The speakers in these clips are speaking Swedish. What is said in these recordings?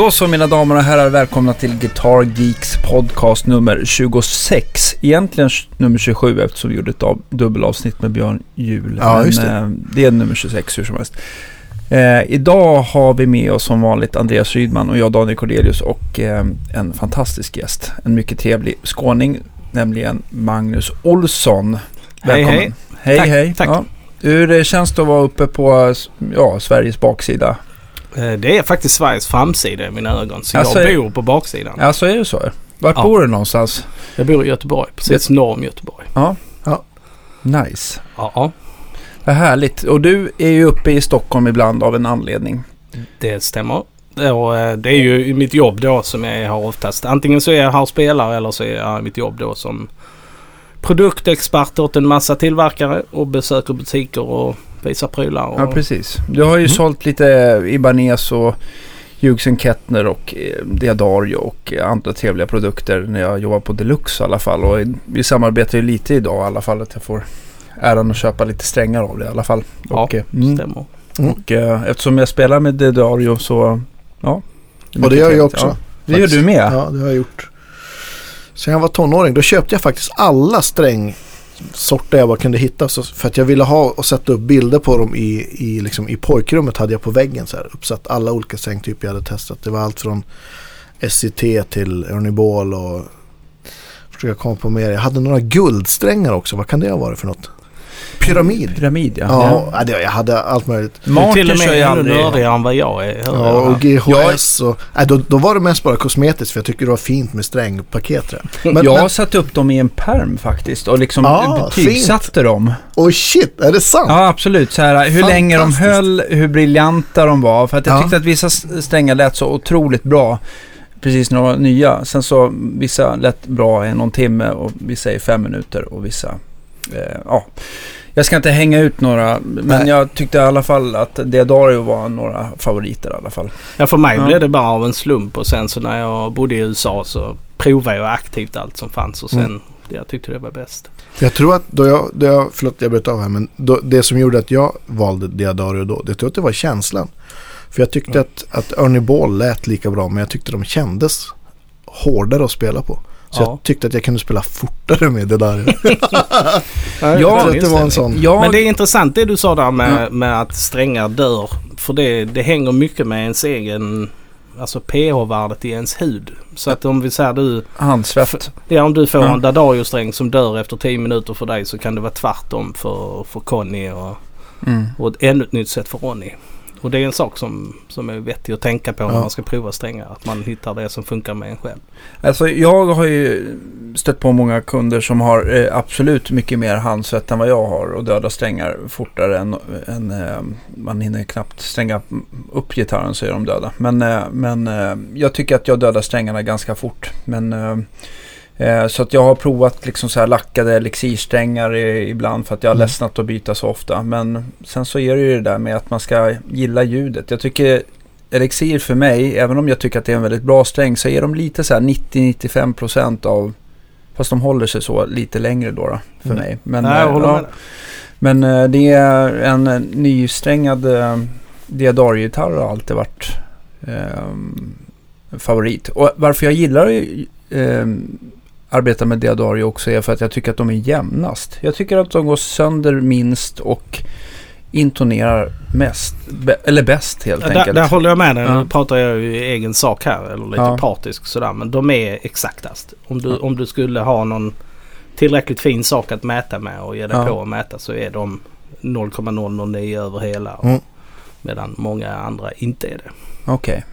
Då så mina damer och herrar, välkomna till Guitar Geeks podcast nummer 26. Egentligen nummer 27 eftersom vi gjorde ett av, dubbelavsnitt med Björn Juhl. Ja, just det. eh, det är nummer 26 hur som helst. Eh, idag har vi med oss som vanligt Andreas Rydman och jag Daniel Cordelius och eh, en fantastisk gäst. En mycket trevlig skåning, nämligen Magnus Olsson. Hej, Välkommen. hej. Hej Tack, hej. tack. Ja. Hur det känns det att vara uppe på ja, Sveriges baksida? Eh, Det är faktiskt Sveriges framsida i mina ögon. Så Alltså, jag bor på baksidan. Ja, så är det så? Vart Ja. bor du någonstans? Jag bor i Göteborg. Precis norr om Göteborg. Ja. Ja. Nice. Ja, Vad härligt. Och du är ju uppe i Stockholm ibland av en anledning. det stämmer. Och eh, det är ju mitt jobb då som jag har oftast. Antingen så är jag här och spelar eller så är jag mitt jobb då som produktexpert åt en massa tillverkare och besöker butiker och visar prylar. Och, Ja, precis. Du har ju Mm. sålt lite Ibanez och Hughes Kettner och eh, Diadario och andra trevliga produkter när jag jobbar på Deluxe i alla fall. Och vi samarbetar ju lite idag i alla fall att jag får äran att köpa lite strängar av det i alla fall. Ja, och, eh, mm. stämmer. och eh, eftersom jag spelar med Diadario så ja. är Och det gör jag också. Ja, det gör du med? Ja, det har jag gjort. Sen jag var tonåring då köpte jag faktiskt alla strängsorter jag bara kunde hitta. Så, för att jag ville ha och sätta upp bilder på dem i, i, liksom, i pojkrummet hade jag på väggen. Så här, uppsatt alla olika strängtyper jag hade testat. Det var allt från SCT till Ernie Ball och försöka komma på mer. Jag hade några guldsträngar också. Vad kan det ha varit för något? Pyramid. Pyramid ja. Ja, ja. det- jag hade allt möjligt. Är Martin till och med ännu aldrig... nördigare än vad jag är. Ja, och GHS och... Nej, då, då var det mest bara kosmetiskt för jag tycker det var fint med strängpaket. Men, jag har men, satt upp dem i en perm faktiskt och liksom Ah, betygsatte dem. oh shit, är det sant? Ja, absolut. Så här, hur länge de höll, hur briljanta de var. För att jag Ja. tyckte att vissa strängar lät så otroligt bra. Precis när de var nya. Sen så vissa lät bra i någon timme och vissa i fem minuter och vissa... Eh, ja. Jag ska inte hänga ut några, men Nej. jag tyckte i alla fall att Diadario var några favoriter i alla fall. Ja, för mig Ja. blev det bara av en slump och sen så när jag bodde i USA så provade jag aktivt allt som fanns och sen Mm. jag tyckte det var bäst. Jag tror att då jag, då jag förlåt jag bröt av här, men då, det som gjorde att jag valde Diadario då, det tror jag att det var känslan. För jag tyckte Mm. att, att Ernie Ball lät lika bra, men jag tyckte de kändes hårdare att spela på. Så Ja. jag tyckte att jag kunde spela fortare med Diadario. Ja, jag tror att det var en sån. Jag, Men det är intressant det du sa där med, Ja. med att strängar dör. För det, det hänger mycket med ens egen, alltså pH-värdet i ens hud. Så att om vi säger du, handsvett. ja om du får Ja. en Dadario-sträng som dör efter 10 minuter för dig så kan det vara tvärtom för, för Conny och, Mm. och ett ännu ett nytt sätt för Ronny. Och det är en sak som, som är vettig att tänka på när Ja. man ska prova strängar. Att man hittar det som funkar med en själv. Alltså jag har ju stött på många kunder som har eh, absolut mycket mer handsvett än vad jag har och dödar strängar fortare än, än eh, man hinner knappt stränga upp gitarren så är de döda. Men, eh, men eh, jag tycker att jag dödar strängarna ganska fort. Men, eh, så att jag har provat liksom så här lackade elixirsträngar ibland för att jag har Mm. ledsnat att byta så ofta. Men sen så är det ju det där med att man ska gilla ljudet. Jag tycker Elixir för mig, även om jag tycker att det är en väldigt bra sträng, så är de lite så här 90-95% av, fast de håller sig så lite längre då, då för Mm. mig. Men, Nej, jag eh, håller ja, med. men eh, det är en eh, nysträngad eh, Diadario-gitarr har alltid varit eh, favorit. Och varför jag gillar eh, arbeta med Diadario också är för att jag tycker att de är jämnast. Jag tycker att de går sönder minst och intonerar mest, eller bäst helt Där, enkelt. där håller jag med dig. Ja. Nu pratar jag ju i egen sak här. Eller lite Ja. partisk sådär. Men de är exaktast. Om du, Ja. om du skulle ha någon tillräckligt fin sak att mäta med och ge dig Ja. på att mäta så är de 0,009 över hela. Mm. Medan många andra inte är det. Okej.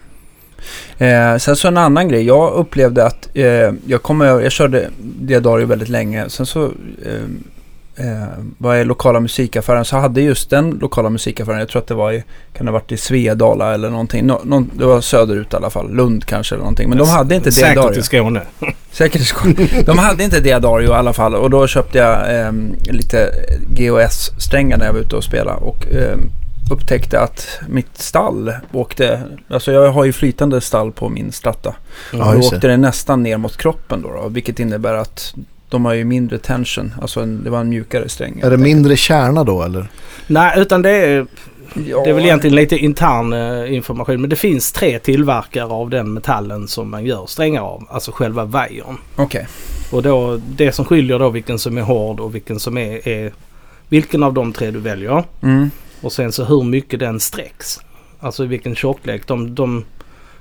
Eh, sen så en annan grej. Jag upplevde att eh, jag kommer, jag körde Diadario väldigt länge. Sen så eh, eh, var jag i lokala musikaffären så hade just den lokala musikaffären, jag tror att det var i, kan det ha varit i Svedala eller någonting. Nå, någon, det var söderut i alla fall, Lund kanske eller någonting. Men de hade inte Säkert Diadario. i Skåne. Säkert i Skåne. De hade inte Diadario i alla fall och då köpte jag eh, lite GOS-strängar när jag var ute och spelade och eh, upptäckte att mitt stall åkte, alltså jag har ju flytande stall på min stratta. Ja, och då åkte det nästan ner mot kroppen då, då vilket innebär att de har ju mindre tension, alltså en, det var en mjukare sträng. Är det mindre kärna då eller? Nej, utan det är Ja. Det är väl egentligen lite intern eh, information men det finns tre tillverkare av den metallen som man gör strängar av. Alltså själva vajern. Okej. Och då det som skiljer då vilken som är hård och vilken som är, är vilken av de tre du väljer. Mm. Och sen så hur mycket den sträcks. Alltså vilken tjocklek. De, de,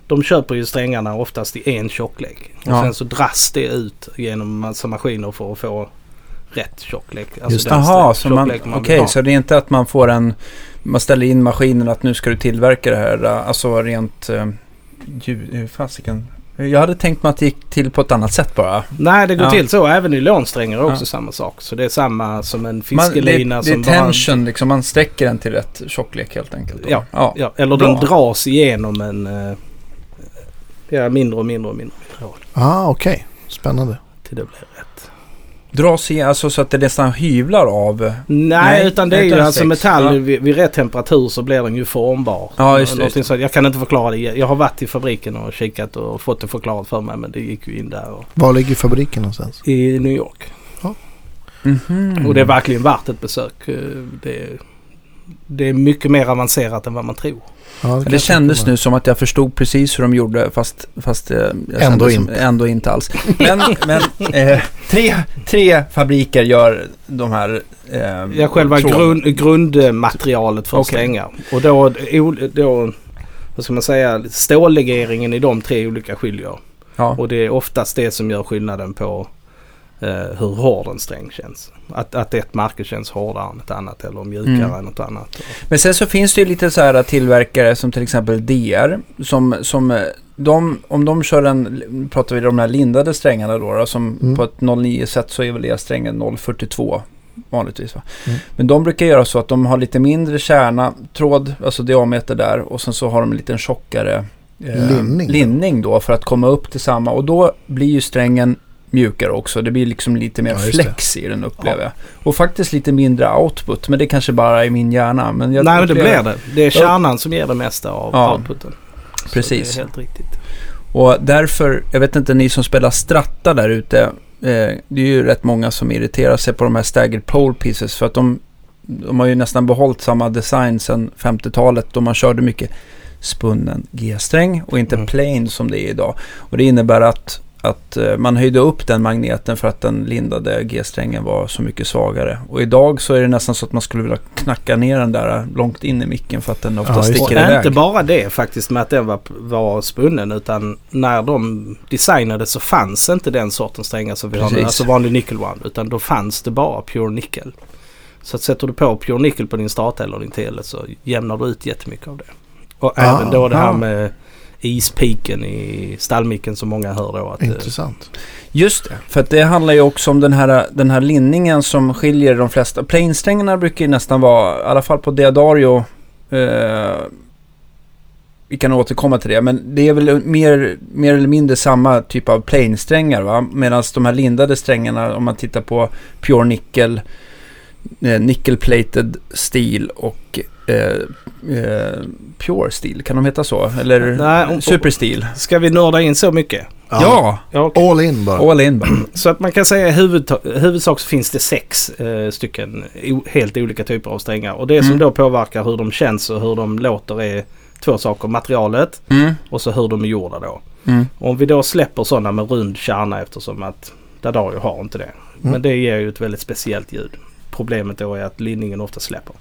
de köper ju strängarna oftast i en tjocklek. Och Ja. sen så dras det ut genom massa maskiner för att få rätt tjocklek. Alltså Just strä- så man, tjocklek okej, ha. så det är inte att man får en, man ställer in maskinen att nu ska du tillverka det här, eh, alltså rent ljud, hur fasiken. Jag hade tänkt mig att det gick till på ett annat sätt bara. Nej det går Ja. till så. Även i lånsträngar är också Ja. samma sak. Så det är samma som en Man, fiskelina det, det som är bara... tension, liksom, man sträcker den till rätt tjocklek helt enkelt. Ja. ja. Ja, eller Bra. den dras igenom en... eh, Ja, mindre och mindre och mindre, hål. Ah, okej. Spännande. Till det blir. Dras i, alltså så att det nästan hyvlar av. Nej, Nej, utan det är ju alltså metall Ja. vid, vid rätt temperatur så blir den ju formbar. Ja, just det. Så, jag kan inte förklara det. Jag har varit i fabriken och kikat och fått det förklarat för mig men det gick ju in där och, Var ligger fabriken någonstans? i New York. Mhm. Och det är verkligen värt ett besök. Eh, Det, det är mycket mer avancerat än vad man tror. Ja, Det jag kändes nu som att jag förstod precis hur de gjorde fast, fast eh, jag Ändå som- inte. ändå inte alls. Men, men eh, tre, tre fabriker gör de här eh, Ja, själva grund, grundmaterialet för Okej. strängar. Och då, då, vad ska man säga, stållegeringen i de tre olika skiljer. Ja. Och det är oftast det som gör skillnaden på eh, hur hård en sträng känns. Att, att ett märke känns hårdare än ett annat eller mjukare Mm. än något annat. Men sen så finns det ju lite så här tillverkare som till exempel DR. Som, som eh, de, om de kör en, pratar vi om de här lindade strängarna då, då som Mm. på ett 09 set så är väl E-strängen 042 vanligtvis va. Mm. Men de brukar göra så att de har lite mindre kärna, tråd, alltså diameter där och sen så har de en liten tjockare eh, Linning. linning då för att komma upp till samma och då blir ju strängen mjukare också. Det blir liksom lite mer Ja, flex i den upplever jag. Och faktiskt lite mindre output, men det kanske bara är min hjärna. Men jag Nej men det blir det. Det är kärnan som ger det mesta av Ja. outputen. Så Precis. Det är helt riktigt. Och därför, jag vet inte ni som spelar stratta där ute. Eh, det är ju rätt många som irriterar sig på de här staggered pole pieces. För att de, de har ju nästan behållit samma design sedan 50-talet. Då man körde mycket spunnen G-sträng och inte Mm. plain som det är idag. Och det innebär att, att eh, man höjde upp den magneten för att den lindade G-strängen var så mycket svagare. Och idag så är det nästan så att man skulle vilja knacka ner den där långt in i micken för att den ofta Ja, sticker Och iväg. inte bara det faktiskt med att den var, var spunnen utan när de designade så fanns inte den sortens strängar som vi har nu. Precis. Alltså vanlig nickel one. Utan då fanns det bara pure nickel. Så att sätter du på pure nickel på din strata eller din tele så jämnar du ut jättemycket av det. Och Ah, även då det här ah. med ispiken i stallmicken som många hör då. Att, eh, Intressant. Just det, för att det handlar ju också om den här, den här linningen som skiljer de flesta. Plainsträngarna brukar ju nästan vara, i alla fall på Deodario, eh, vi kan återkomma till det, men det är väl mer, mer eller mindre samma typ av plainsträngar va? Medan de här lindade strängarna, om man tittar på Pure Nickel, eh, Nickel Plated Steel och eh, eh, Pure Steel, kan de heta så? Eller Nej, Super Steel? Ska vi nörda in så mycket? Ja! Ja, okej. All in bara. All in bara. Så att man kan säga i huvudsak så finns det sex eh, stycken helt olika typer av strängar. Och det som Mm. då påverkar hur de känns och hur de låter är två saker. Materialet Mm. och så hur de är gjorda då. Mm. Om vi då släpper sådana med rund kärna eftersom att Dadario har inte det. Men det ger ju ett väldigt speciellt ljud. Problemet då är att linningen ofta släpper.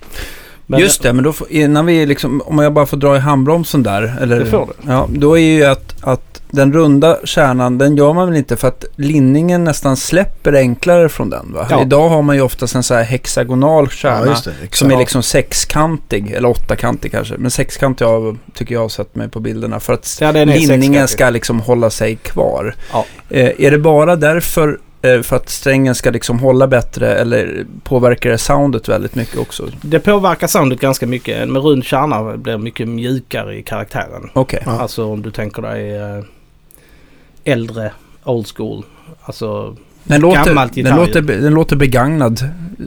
Men- Just det, men då får, innan vi liksom, om jag bara får dra i handbromsen där. Eller, Det får du. Ja, då är ju att, att den runda kärnan, den gör man väl inte för att linningen nästan släpper enklare från den va? Ja. Idag har man ju oftast en så här hexagonal kärna. Ja, det. Som är liksom sexkantig, eller åttakantig kanske. Men sexkantig har, tycker jag har sett mig på bilderna. För att Ja, linningen sexkantig. ska liksom hålla sig kvar. Ja. Eh, är det bara därför, för att strängen ska liksom hålla bättre eller påverkar det soundet väldigt mycket också? Det påverkar soundet ganska mycket. En rund kärna blir mycket mjukare i karaktären. Okej. Ja. Alltså om du tänker dig eh, äldre, old school. Alltså Den låter, Gammalt den, låter, den låter begagnad.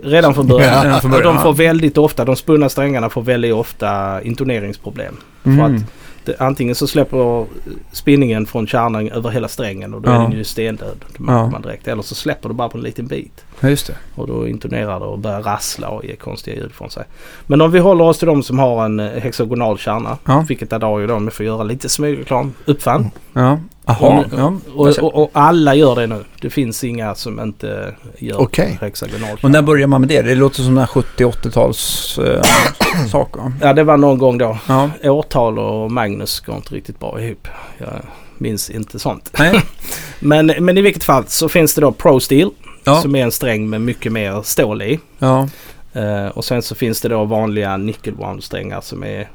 redan från början. Ja, redan från början, Och de får väldigt ofta, de spunna strängarna får väldigt ofta intoneringsproblem. För Mm. att det, antingen så släpper spinningen från kärnan över hela strängen och då Ja. är den ju stendöd. Ja. man direkt. Eller så släpper det bara på en liten bit. Ja, just det. Och då intonerar det och börjar rassla och ge konstiga ljud från sig. Men om vi håller oss till de som har en hexagonal kärna. Ja. Vilket Adario då, om jag får göra lite smygreklam, uppfann. Ja. Jaha. Och, Ja. och, och, och alla gör det nu. Det finns inga som inte gör Okej. hexagonal Och när börjar man med det? Det låter som den här 70-80-tals eh, sak va? Ja, det var någon gång då. Ja. Årtal och Magnus går inte riktigt bra ihop. Jag minns inte sånt. Men, men i vilket fall så finns det då Pro Steel. Ja. Som är en sträng med mycket mer stål i. Ja. Eh, och sen så finns det då vanliga nickelwound-strängar som är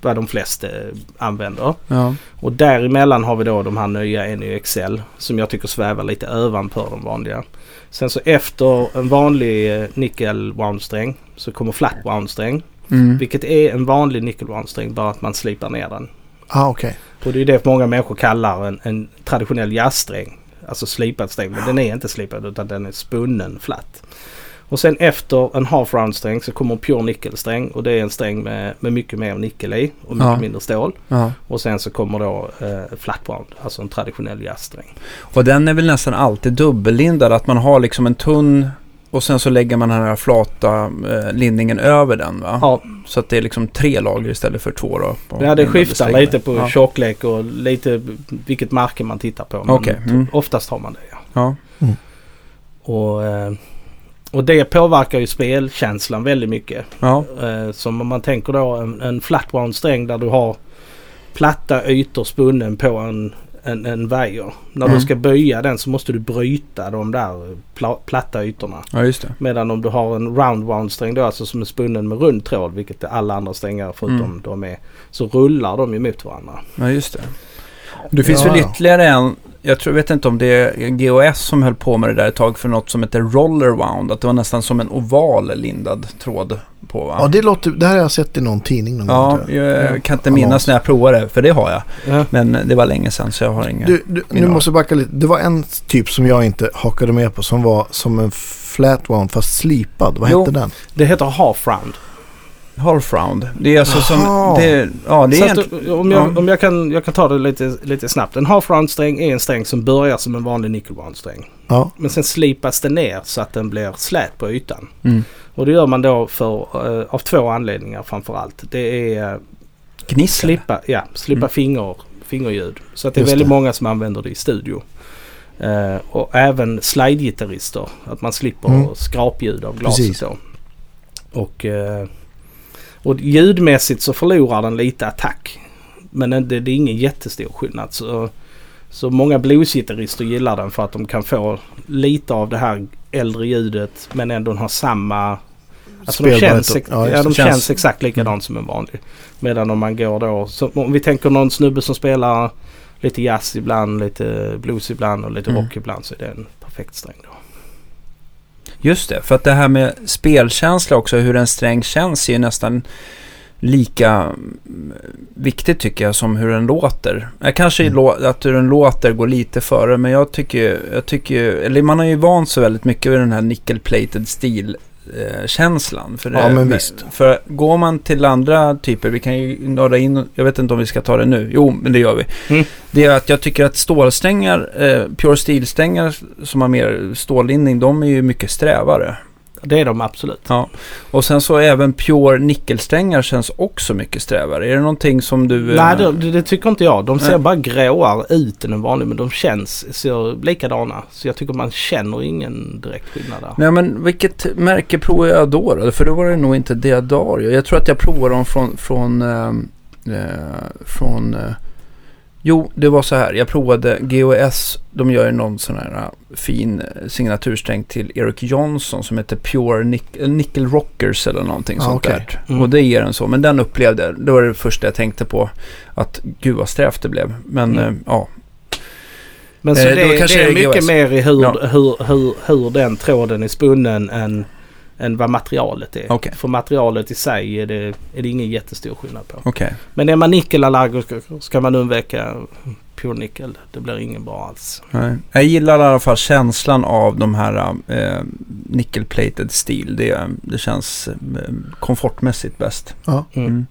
vad de flesta använder. Ja. Och däremellan har vi då de här nya NYXL som jag tycker svävar lite ovanför de vanliga. Sen så efter en vanlig eh, nickel wound-sträng så kommer flat wound-sträng. Mm. Vilket är en vanlig nickel wound-sträng bara att man slipar ner den. Ah, okej. Och det är det många människor kallar en, en traditionell jazzsträng. Alltså slipad sträng. Men den är inte slipad utan den är spunnen flat. Och sen efter en half round sträng så kommer en pure nickelsträng. Och det är en sträng med, med mycket mer nickel i och mycket Ja. mindre stål. Ja. Och sen så kommer då eh, flat round. Alltså en traditionell jazzsträng. Och den är väl nästan alltid dubbellindad. Att man har liksom en tunn och sen så lägger man den här flata eh, lindningen över den va? Ja, Så att det är liksom tre lager istället för två då. ja det skiftar lite på ja. tjocklek och lite vilket märke man tittar på. Men Okej, mm. oftast har man det ja. Ja. Och, eh, och det påverkar ju spelkänslan väldigt mycket. Ja. Eh, som om man tänker då en, en flat wound sträng där du har platta ytor spunnen på en, en, en vajer. När Mm. du ska böja den så måste du bryta de där pla, platta ytorna. ja, just det. Medan om du har en round wound sträng då, alltså som är spunnen med rund tråd, vilket alla andra strängar förutom Mm. de är, så rullar de ju mot varandra. Ja, just det. Det finns Ja, väl ytterligare en, jag tror, vet inte om det är GOS som höll på med det där ett tag för något som heter roller wound. Att det var nästan som en oval lindad tråd på va? Ja, det, låter, det här har jag sett i någon tidning någon gång. Ja, tror jag. jag kan inte minnas när jag provade det, för det har jag. Ja. Men det var länge sedan så jag har inga... Du, du, nu måste jag backa lite. Det var en typ som jag inte hakade med på som var som en flat one fast slipad. Vad Jo. hette den? Det heter half round. Half round. Det är alltså Jaha. som... Det, ja, det är att, om jag, ja. om jag, kan, jag kan ta det lite, lite snabbt. En half round sträng är en sträng som börjar som en vanlig nickel wound sträng. Ja, Men sen slipas den ner så att den blir slät på ytan. Mm. Och det gör man då för, eh, av två anledningar framför allt. Det är uh, Gnissel. slippa, ja, slippa Mm. finger, fingerljud. Så att det är Just väldigt det. många som använder det i studio. Eh, och även slidegitarrister. Att man slipper Mm. skrapljud av glaset Precis. då. Och, eh, och ljudmässigt så förlorar den lite attack. Men det, det är ingen jättestor skillnad. Så, så många bluesgitarrister gillar den för att de kan få lite av det här äldre ljudet men ändå ha samma... Alltså de känns, ex- ja, ja, de känns, Känns- exakt likadant som en vanlig. Medan om man går då... Så om vi tänker någon snubbe som spelar lite jazz ibland, lite blues ibland och lite Mm. rock ibland så är det en perfekt sträng då. Just det, för att det här med spelkänsla också, hur en sträng känns är ju nästan lika mm, viktigt tycker jag som hur den låter. Jag kanske Mm. lå- att hur den låter går lite före, men jag tycker, jag tycker eller man har ju vant sig väldigt mycket vid den här nickel-plated stil eh, känslan. För, Ja, det- men visst. för går man till andra typer, vi kan ju nörda in, jag vet inte om vi ska ta det nu, jo men det gör vi. Mm. Det är att jag tycker att stålsträngar, eh, Pure Steel-strängar som har mer stållinning, de är ju mycket strävare. Det är de absolut. Ja. Och sen så även Pure nickelsträngar känns också mycket strävare. Är det någonting som du... eh, Nej det, det, tycker inte jag. De ser Nej. bara gråare ut än en vanlig men de känns ser likadana. Så jag tycker man känner ingen direkt skillnad där. Nej men vilket märke provar jag då, då? För då var det nog inte Deodario. Jag tror att jag provade dem från... från, eh, från eh, jo, det var så här. Jag provade GOS. De gör ju någon sån här eh, fin eh, signatursträng till Eric Johnson som heter Pure Nic- eh, Nickel Rockers eller någonting Ah, sånt okej. där. Mm. Och det ger en så. Men den upplevde jag. Det var det första jag tänkte på. Att gud vad strävt det blev. Men Mm. eh, ja. Men så Eh, det, det är mycket GOS. mer i hur, Ja. hur, hur, hur den tråden är spunnen än, än vad materialet är. Okej. För materialet i sig är det, är det ingen jättestor skillnad på. Okej. Men är man nickelallergisk ska man undvika pure nickel. Det blir ingen bra alls. Nej. Jag gillar i alla fall känslan av de här eh, nickel-plated steel. Det, det känns eh, komfortmässigt bäst. ja. Mm. Mm.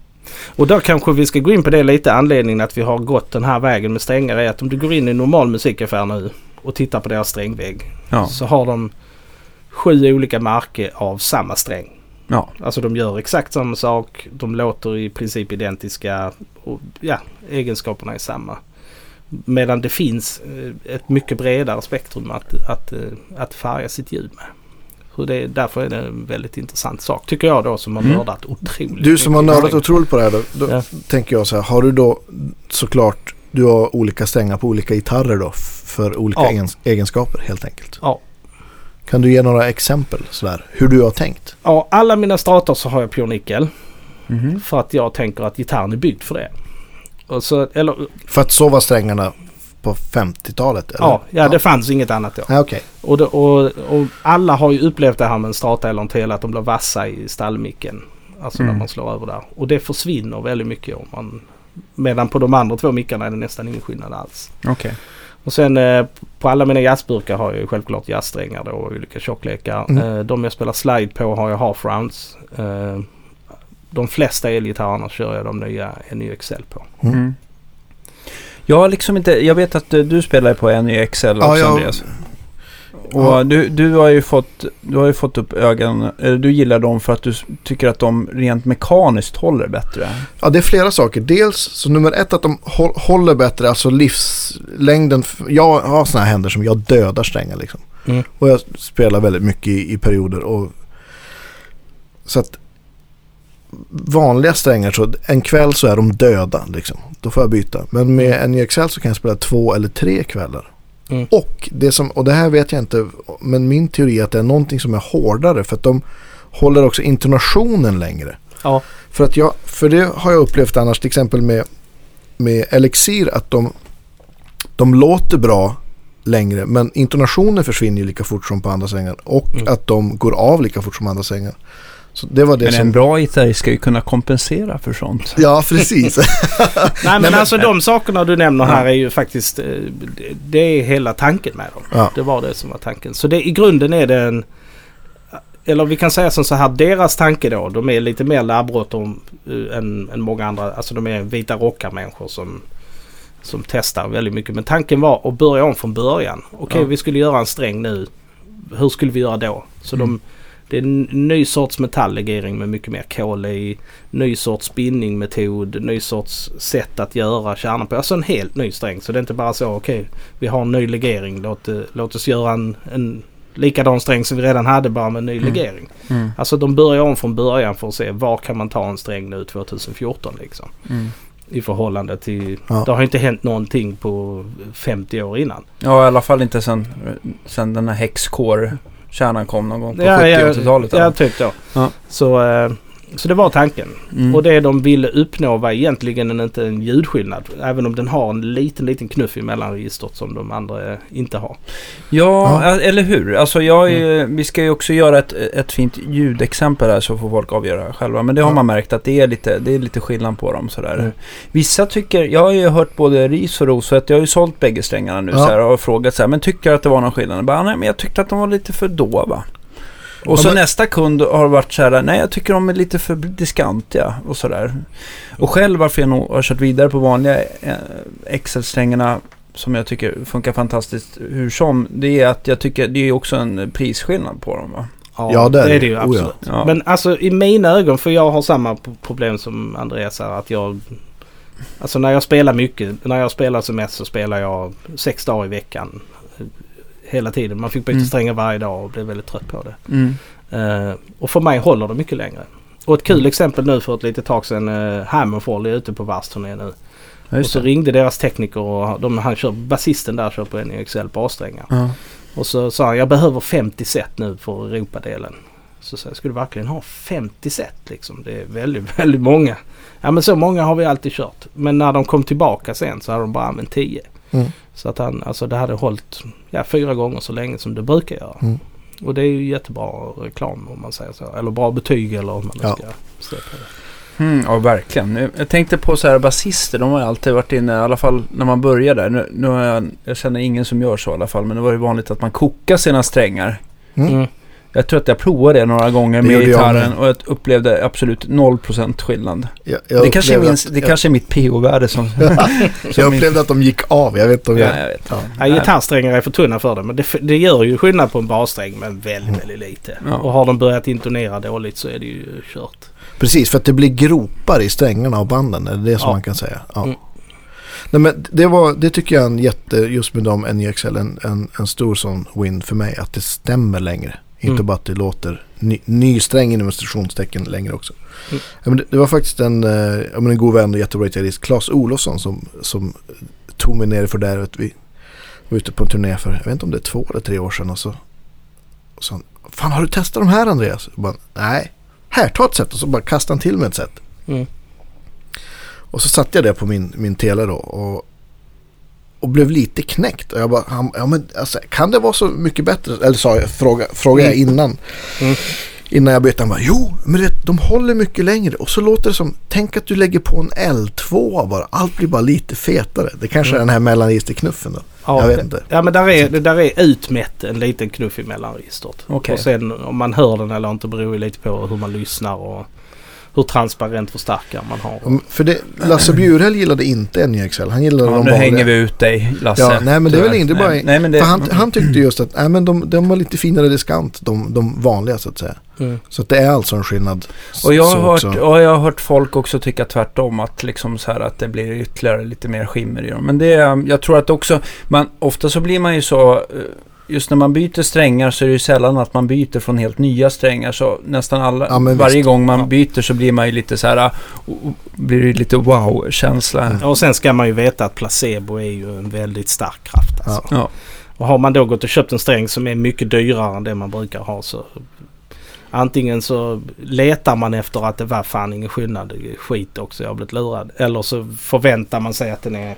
Och då kanske vi ska gå in på det lite. Anledningen att vi har gått den här vägen med strängar är att om du går in i en normal musikaffär nu och tittar på deras strängvägg. Ja. Så har de sju olika märken av samma sträng. Ja. Alltså de gör exakt samma sak. De låter i princip identiska. Och ja, egenskaperna är samma. Medan det finns eh, ett mycket bredare spektrum att, att, eh, att färga sitt ljud med. Så det, därför är det en väldigt intressant sak tycker jag då som har Mm. nördat otroligt Du som har nördat otroligt på det här då, då Ja. tänker jag så här. Har du då såklart, du har olika strängar på olika gitarrer då för olika Ja. egens- egenskaper helt enkelt. Ja. Kan du ge några exempel sådär, hur du har tänkt? Ja, alla mina strator så har jag pure nickel. Mhm. För att jag tänker att gitarren är byggd för det. Och så, eller, För att så var strängarna på 50-talet? Eller? ja, ja, det fanns inget annat då. Ja, okej. Och, det, och, och alla har ju upplevt det här med en strata eller en tele att de blir vassa i stallmicken. Alltså Mm. när man slår över där. Och det försvinner väldigt mycket om man... Medan på de andra två mickarna är det nästan ingen skillnad alls. Okej. Och sen eh, på alla mina jazzburkar har jag ju självklart jazzsträngar då och olika tjocklekar. Mm. Eh, de jag spelar slide på har jag half rounds. Eh, de flesta elgitarrerna kör jag de nya NYXL på. Mm. Mm. Jag har liksom inte, jag vet att du spelar på NYXL också Ja, jag- Andreas. Och Ja. du, du har ju fått, du har ju fått upp ögonen, eller du gillar dem för att du tycker att de rent mekaniskt håller bättre. Ja, det är flera saker. Dels så nummer ett att de hå- håller bättre, alltså livslängden. Jag har sådana här händer som jag dödar strängar liksom. Mm. Och jag spelar väldigt mycket i, i perioder. Och, så att vanliga strängar så en kväll så är de döda liksom. Då får jag byta. Men med NYXL så kan jag spela två eller tre kvällar. Mm. Och det som, och det här vet jag inte, men min teori är att det är någonting som är hårdare för att de håller också intonationen längre. Ja. För, att jag, för det har jag upplevt annars till exempel med, med Elixir att de, de låter bra längre men intonationen försvinner ju lika fort som på andra sängar och Mm. att de går av lika fort som andra sängar. Så det var det Men som... en bra gitarrist ska ju kunna kompensera för sånt. Ja, precis. Nej men, alltså de sakerna du nämner här är ju faktiskt... eh, det- är hela tanken med dem. Ja. Det var det som var tanken. Så det, i grunden är det en... Eller vi kan säga som så här, deras tanke då, de är lite mer labbråttom uh, än, än många andra. Alltså de är vita rockar-människor som, som testar väldigt mycket. Men tanken var att börja om från början. Okej, Ja. vi skulle göra en sträng nu. Hur skulle vi göra då? Så Mm. de, det är en ny sorts metalllegering med mycket mer kol i. Ny sorts spinningmetod, ny sorts sätt att göra kärnan på. Alltså en helt ny sträng. Så det är inte bara så okej vi har en ny legering. Låt, låt oss göra en, en likadan sträng som vi redan hade bara med en ny Mm. legering. Mm. Alltså de börjar om från början för att se var kan man ta en sträng nu 2014 liksom. Mm. I förhållande till... Ja. Det har inte hänt någonting på 50 år innan. Ja, i alla fall inte sen, sen den här Hexcore-kärnan kom någon gång på Ja, 70 ja, och 80-talet. Ja, typ då. Ja. Så, eh, så det var tanken. Mm. Och det de ville uppnå var egentligen en, inte en ljudskillnad. Även om den har en liten, liten knuff i mellanregistret som de andra eh, inte har. Ja, Ja. eller hur? Alltså jag är, Mm. vi ska ju också göra ett, ett fint ljudexempel här så får folk avgöra själva. Men det har Ja. man märkt att det är lite, det är lite skillnad på dem sådär. Mm. Vissa tycker, jag har ju hört både ris och ros, så att jag har ju sålt bägge strängarna nu Ja. så här, och frågat så här, men tycker att det var någon skillnad? Bara, nej men jag tyckte att de var lite för dova. Och Ja, så men- nästa kund har varit så här, nej jag tycker de är lite för diskantiga och sådär. Och själv varför jag nog har kört vidare på vanliga eh, Excel-strängarna som jag tycker funkar fantastiskt hur som, det är att jag tycker det är också en prisskillnad på dem va? Ja, det är det är det. ju Oh, ja. absolut. Ja. Men alltså i mina ögon, för jag har samma problem som Andreas här. Att jag... Alltså när jag spelar mycket, när jag spelar som mest så spelar jag sex dagar i veckan. Hela tiden. Man fick byta Mm. strängar varje dag och blev väldigt trött på det. Mm. Eh, och för mig håller det mycket längre. Och ett kul exempel nu för ett litet tag sedan. Uh, Hammerfall är ute på varvsturné nu. Ja, och så det. ringde deras tekniker och de, han kör, basisten där kör på en XL bassträngar. Ja. Och så sa han jag behöver 50 set nu för Europadelen. Så sa jag, ska du verkligen ha 50 set liksom? Det är väldigt, väldigt många. Ja men så många har vi alltid kört. Men när de kom tillbaka sen så hade de bara använt 10. Mm. Så att han, alltså det hade hållit ja, fyra gånger så länge som det brukar göra. Mm. Och det är ju jättebra reklam om man säger så. Eller bra betyg eller om man nu Ja. ska stöpa det. Mm, ja, verkligen. Nu- Jag tänkte på så här basister, de har alltid varit inne, i alla fall när man börjar där. Nu, nu har jag, jag känner ingen som gör så i alla fall, men det var ju vanligt att man kokar sina strängar Mm. Mm. Jag tror att jag provade det några gånger Det med jag gitarren och jag upplevde absolut 0% skillnad. Jag, jag det kanske, är min, att- det kanske är mitt PO-värde som... jag, som upplevde att de gick av. Jag vet inte om jag... Ja, jag vet. Ja. Ja, gitarrsträngar är för tunna för det men det, det gör ju skillnad på en bassträng men väldigt, väldigt lite. Ja. Och har de börjat intonera dåligt så är det ju kört. Precis, för att det blir gropar i strängarna och banden. Det är det som Ja. man kan säga. Ja. Mm. Nej, men det, var, det tycker jag är en jätte, just med de NJXL, en, en, en stor sån win för mig. Att det stämmer längre. Inte Mm. bara att det låter ny, ny sträng inom stationstecken längre också. Mm. Ja, men det, det var faktiskt en, eh, ja, men en god vän och jättebra gitarrist, Claes Olofsson, som, som tog mig ner för där. Vi var ute på en turné för, jag vet inte om det är två eller tre år sedan. Och så, och så Fan har du testat de här Andreas? Jag bara, Nej. Här, ta ett set. Och så bara kastade han till mig ett set. Mm. Och så satte jag det på min, min tele då och, och blev lite knäckt. Och jag bara, han, ja, men, alltså, kan det vara så mycket bättre? Eller sa jag, fråga, frågade jag innan. Mm. Innan jag bytte. Han bara, jo, men det, de håller mycket längre. Och så låter det som, tänk att du lägger på en L2 bara. Allt blir bara lite fetare. Det kanske är den här mellanregisterknuffen då. Ja, jag vet inte. Ja men där är, det där är utmätt en liten knuff i mellanregistret. Okej. Och sen om man hör den eller inte beror ju lite på hur man lyssnar och hur transparent förstärkare man har. För det, Lasse Bjurhäll gillade inte NJXL. Han gillade Ja, de nu vanliga. hänger vi ut dig, Lasse. Ja, nej, men det är väl inte bara- Nej, nej, men det... Han, han tyckte just att nej, men de, de var lite finare diskant, de, de vanliga så att säga. Mm. Så att det är alltså en skillnad. Och jag, har hört, och jag har hört folk också tycka tvärtom. Att, liksom så här, att det blir ytterligare lite mer skimmer i dem. Men det, är- jag tror att också, man, ofta så blir man ju så, eh, just när man byter strängar så är det ju sällan att man byter från helt nya strängar. Så nästan alla, Ja, varje visst. gång man Ja. byter så blir man ju lite så här, o- blir det lite wow-känsla. Mm. Och sen ska man ju veta att placebo är ju en väldigt stark kraft. Alltså. Ja. Och har man då gått och köpt en sträng som är mycket dyrare än det man brukar ha så antingen så letar man efter att det var fan ingen skillnad. Det är Skit också, jag har blivit lurad. Eller så förväntar man sig att den är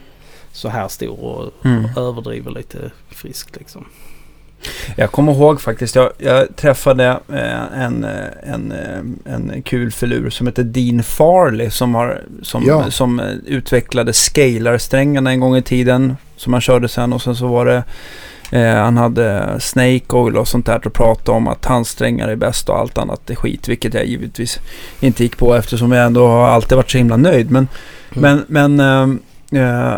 så här stor och Mm. överdriver lite friskt liksom. Jag kommer ihåg faktiskt, jag, jag träffade eh, en, eh, en, eh, en kul filur som heter Dean Farley som, har, som, Ja. som utvecklade scalarsträngarna en gång i tiden. Som han körde sen och sen så var det eh, han hade Snake Oil och sånt där och pratade om att hans strängar är bäst och allt annat är skit. Vilket jag givetvis inte gick på eftersom jag ändå har alltid varit så himla nöjd. Men, Mm. men, men, eh,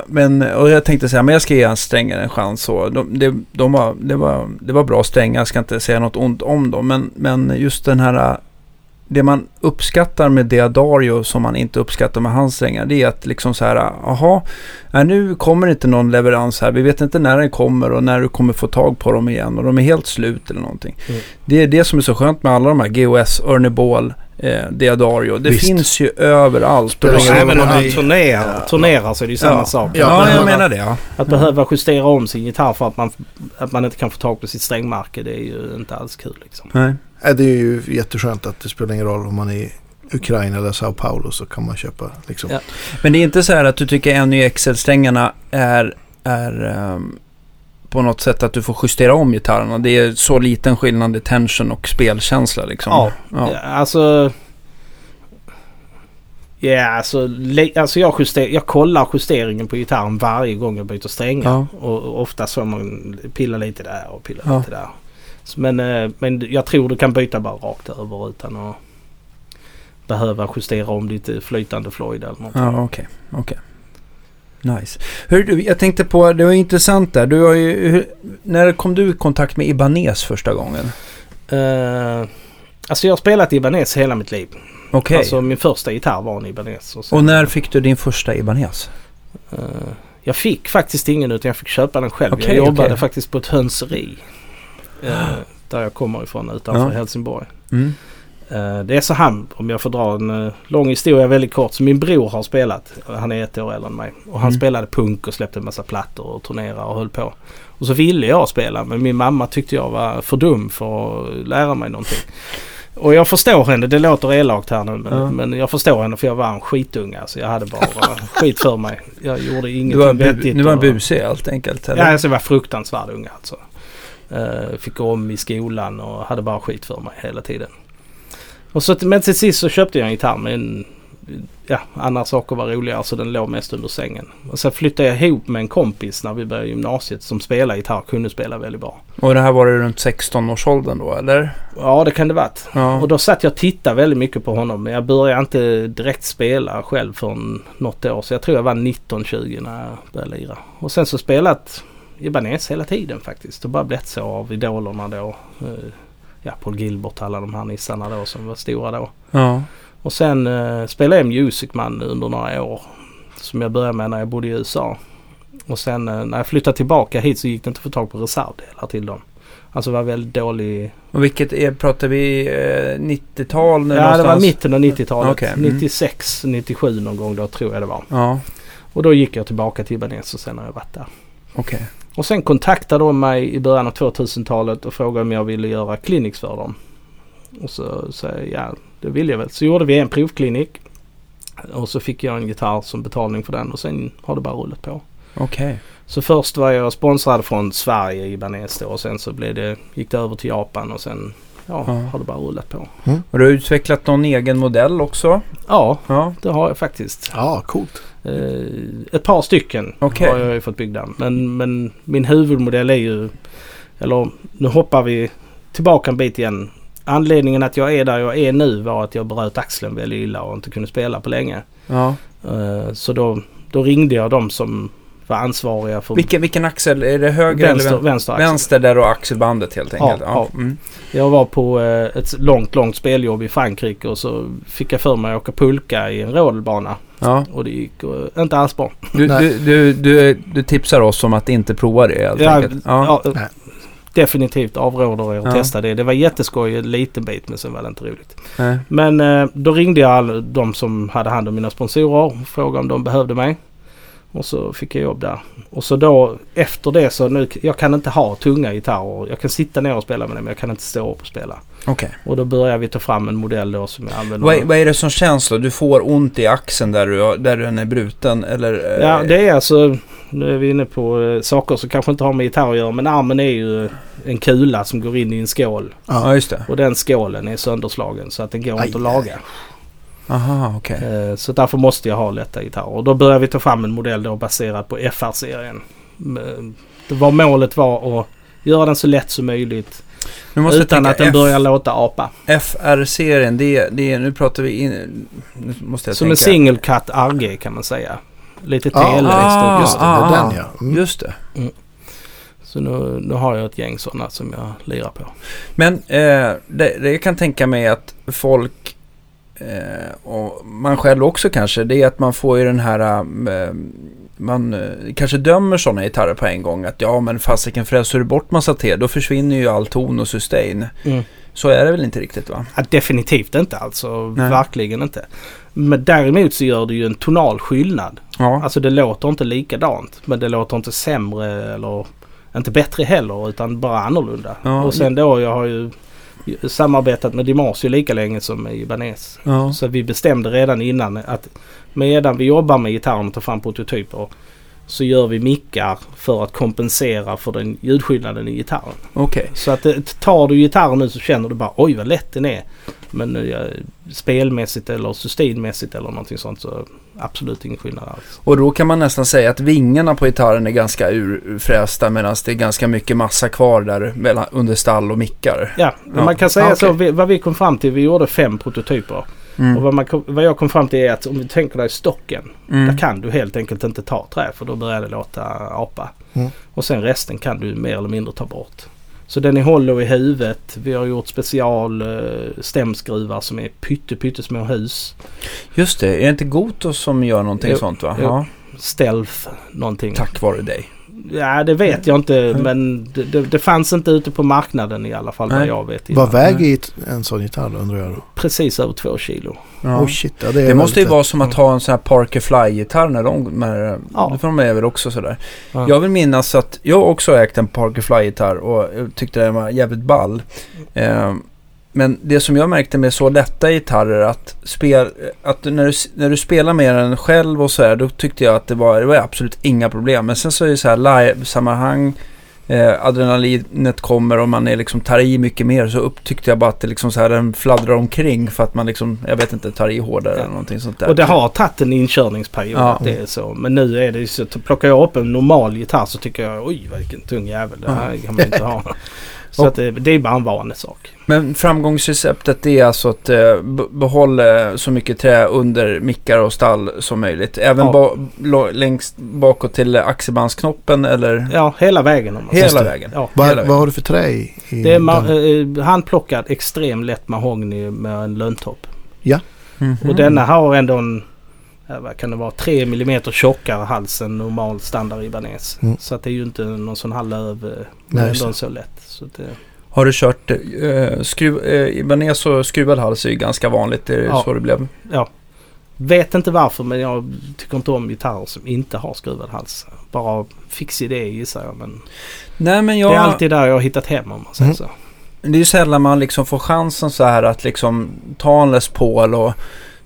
men, och jag tänkte säga, men jag ska ge hans strängar en chans. Så de, de, de var, det, var, det var bra strängar, jag ska inte säga något ont om dem. Men, men just den här, eh, det man uppskattar med Deodario som man inte uppskattar med hans strängar, det är att liksom så här, jaha, nej, nu kommer inte någon leverans här. Vi vet inte när den kommer och när du kommer få tag på dem igen. Och de är helt slut eller någonting. Mm. Det är det som är så skönt med alla de här GOS, Ernie Ball, eh, Deodario. Det Visst. finns ju överallt. Och Även om man det är- turnerar, Ja. turnerar så är det ju samma Ja. sak. Ja, Att jag menar det. Ja. Att behöva justera om sin gitarr för att man, att man inte kan få tag på sitt strängmärke det är ju inte alls kul liksom. Nej. Det är ju jätteskönt att det spelar ingen roll om man är i Ukraina eller Sao Paulo så kan man köpa liksom. Ja. Men det är inte så här att du tycker NY-XL-strängarna är, är ehm, på något sätt att du får justera om gitarrerna. Det är så liten skillnad i tension och spelkänsla liksom. Ja. ja. Alltså... Ja, alltså, le- alltså jag, juster, jag kollar justeringen på gitarren varje gång jag byter strängar. Ja. Och, och ofta så man pilla lite där och pilla Ja. lite där. Så, men, eh, men jag tror du kan byta bara rakt över utan att behöva justera om lite flytande Floyd eller något. Ja, okej. okej. Nice. Hör du, jag tänkte på, det var intressant där. Du har ju, hur, när kom du i kontakt med Ibanez första gången? Eh, alltså jag har spelat Ibanez hela mitt liv. Okej. Alltså min första gitarr var en Ibanez. Och, sen- och när fick du din första Ibanez? Eh, jag fick faktiskt ingen utan jag fick köpa den själv. Okej, jag jobbade okej. faktiskt på ett hönseri. eh, där jag kommer ifrån utanför Ja. Helsingborg. Mm. Eh, det är så här, om jag får dra en eh, lång historia väldigt kort. Så min bror har spelat. Han är ett år äldre än mig. Och han Mm. spelade punk och släppte en massa plattor och turnerade och höll på. Och så ville jag spela men min mamma tyckte jag var för dum för att lära mig någonting. Och jag förstår henne, det låter elakt här nu men, Ja. men jag förstår henne för jag var en skitunge. Alltså jag hade bara skit för mig. Jag gjorde ingenting vettigt. du var och- busig helt enkelt? Eller? Ja, alltså jag var fruktansvärd unge alltså. Uh, fick om i skolan och hade bara skit för mig hela tiden. Och så, men till sist så köpte jag en gitarr med en ja, andra saker var roligare så den låg mest under sängen. Och sen flyttade jag ihop med en kompis när vi började gymnasiet som spelade gitarr, kunde spela väldigt bra. Och det här var det runt 16-årsåldern då eller? Ja det kan det varit. Ja. Och då satt jag och tittade väldigt mycket på honom men jag började inte direkt spela själv förrän något år. Så jag tror jag var 19-20 när jag började lira. Och sen så spelat Ibanez hela tiden faktiskt. Och bara blivit så av idolerna då. Ja, Paul Gilbert alla de här nissarna då som var stora då. Ja. Och sen eh, spelade jag Music Man under några år. Som jag började med när jag bodde i USA. Och sen eh, när jag flyttade tillbaka hit så gick det inte att få tag på reservdelar till dem. Alltså det var väldigt dålig... Och vilket är, pratar vi eh, 90-tal nu Ja det var någonstans? mitten av 90-talet. Okej, mm. 96, 97 någon gång då tror jag det var. Ja, Och då gick jag tillbaka till Ibanez och sen har jag varit där. okej. Och sen kontaktade de mig i början av 2000-talet och frågade om jag ville göra clinics för dem. Och så sa jag ja, det vill jag väl. Så gjorde vi en provklinik. Och så fick jag en gitarr som betalning för den och sen har det bara rullat på. Okej. Så först var jag sponsrad från Sverige i Ibanez då och sen så blev det, gick det över till Japan och sen ja, Ja. har det bara rullat på. Och du har utvecklat någon egen modell också? Ja, Ja. det har jag faktiskt. Ja, coolt. Eh, ett par stycken Okej. har jag ju fått byggda. Men, men min huvudmodell är ju, eller nu hoppar vi tillbaka en bit igen. Anledningen att jag är där jag är nu var att jag bröt axeln väldigt illa och inte kunde spela på länge. ja. Eh, så då, då ringde jag de som var ansvariga för Vilken, vilken axel? Är det höger vänster, eller vänster? vänster axel. Vänster där har axelbandet helt enkelt? ja. Mm. Jag var på eh, ett långt, långt speljobb i Frankrike och så fick jag för mig att åka pulka i en rodelbana. ja. Och det gick eh, inte alls bra. Du, du, du, du, du tipsar oss om att inte prova det helt Ja, enkelt? Ja. Ja, Nej. definitivt avråder jag att Ja. testa det. Det var jätteskoj en liten bit men sen var det inte roligt. Nej. Men eh, då ringde jag all, de som hade hand om mina sponsorer och frågade om de behövde mig. Och så fick jag jobb där. Och så då efter det så nu, jag kan inte ha tunga gitarrer. Jag kan sitta ner och spela med det men jag kan inte stå upp och spela. Okej. Och då började vi ta fram en modell då som jag använder. Vad, är- vad är det som känns då? Du får ont i axeln där, du, där den är bruten? Eller, eh, Ja det är alltså, nu är vi inne på eh, saker som kanske inte har med gitarr att göra men armen är ju en kula som går in i en skål. Ja, just det. Och den skålen är sönderslagen så att den går Aj, inte att laga. Aha, okej. Eh, Så därför måste jag ha lätta gitarrer. Och då började vi ta fram en modell då baserad på FR-serien. Men Det var målet var att göra den så lätt som möjligt utan tänka att den F- börjar låta apa. FR-serien, det, det är, nu pratar vi in, nu måste jag Som tänka. en single cut RG kan man säga. Lite tele ah. Just det, det ah, är den ja. Mm. Just det. Så nu, nu har jag ett gäng sådana som jag lirar på. Men eh, det, det jag kan tänka mig att folk eh, och man själv också kanske, det är att man får ju den här eh, man eh, kanske dömer sådana gitarrer på en gång. Att ja men fasiken fräser du bort massa T då försvinner ju all ton och sustain. Mm. Så är det väl inte riktigt va? Ja, definitivt inte alltså. Nej. Verkligen inte. Men däremot så gör det ju en tonal skillnad. Ja. Alltså det låter inte likadant. Men det låter inte sämre eller inte bättre heller utan bara annorlunda. Ja. Och sen då jag har ju samarbetat med Dimarsio lika länge som Ibanez. ja. Så vi bestämde redan innan att medan vi jobbar med gitarren och tar fram prototyper så gör vi mickar för att kompensera för den ljudskillnaden i gitarren. Okej. Så att det, tar du gitarren nu så känner du bara oj vad lätt den är. Men eh, spelmässigt eller sustinmässigt eller någonting sånt så absolut ingen skillnad alls. Och då kan man nästan säga att vingarna på gitarren är ganska urfrästa medan det är ganska mycket massa kvar där mellan, under stall och mickar. Ja, Ja. man kan säga Ah, så. okej. Vi, vad vi kom fram till, vi gjorde fem prototyper. Mm. Och vad, man, vad jag kom fram till är att om du tänker dig stocken. Mm. Där kan du helt enkelt inte ta trä för då börjar det låta apa. Mm. Och sen resten kan du mer eller mindre ta bort. Så den är hollow i huvudet. Vi har gjort special eh, stämskruvar som är pytte pyttesmå hus. Just det, är det inte Goto som gör någonting Jo, sånt va? jo. Ja, Stealth någonting. tack vare dig. Ja det vet jag inte Mm. men det, det, det fanns inte ute på marknaden i alla fall vad Nej. jag vet. Vad innan. väger ett- en sån gitarr undrar jag då? Precis över två kilo. Ja. Oh shit, ja, det, Det måste ju vara som att ha en sån här Parker Fly-gitarr när de, med, Ja. för de är väl också sådär. Ja. Jag vill minnas att jag också ägt en Parker Fly-gitarr och tyckte den var jävligt ball. Eh, men det som jag märkte med så lätta gitarrer att, spel, att när, du, när du spelar med den själv och så här, då tyckte jag att det var, det var absolut inga problem. Men sen så är det så här live-sammanhang eh, adrenalinet kommer och man är liksom tar i mycket mer så upptyckte jag bara att det liksom så här den fladdrar omkring för att man liksom, jag vet inte, tar i hårdare Ja. eller någonting sånt där. Och det har tagit en inkörningsperiod Ja. det är så. Men nu är det så plockar jag upp en normal gitarr så tycker jag oj vilken tung jävel. Det här kan man inte ha. Så det, det är bara en vanesak. Men framgångsreceptet är alltså att eh, be- behålla så mycket trä under mickar och stall som möjligt. Även Ja. ba- längst bakåt till axelbandsknoppen eller Ja, hela vägen om hela säger. vägen. Ja. Vad, vad har du för trä i? Det är ma- den? eh, handplockad extremt lätt mahogny med en löntopp. Mhm. Och denna har ändå en, ja, vad kan det vara, 3 mm tjockare hals än normal standard Ibanez. Mm. Så att det är ju inte någon sån här löv, eh, Nej, ändå det. så lätt. Så eh, Har du kört eh, skruv, eh, Ibanez och skruvad hals är ju ganska vanligt. Det är Ja. så det blev. ja. Vet inte varför men jag tycker inte om gitarrer som inte har skruvad hals. Bara fix idé gissar jag. Men Nej men jag... det är alltid där jag har hittat hem om man säger Mm. så. Det är ju sällan man liksom får chansen så här att liksom ta en Les Paul och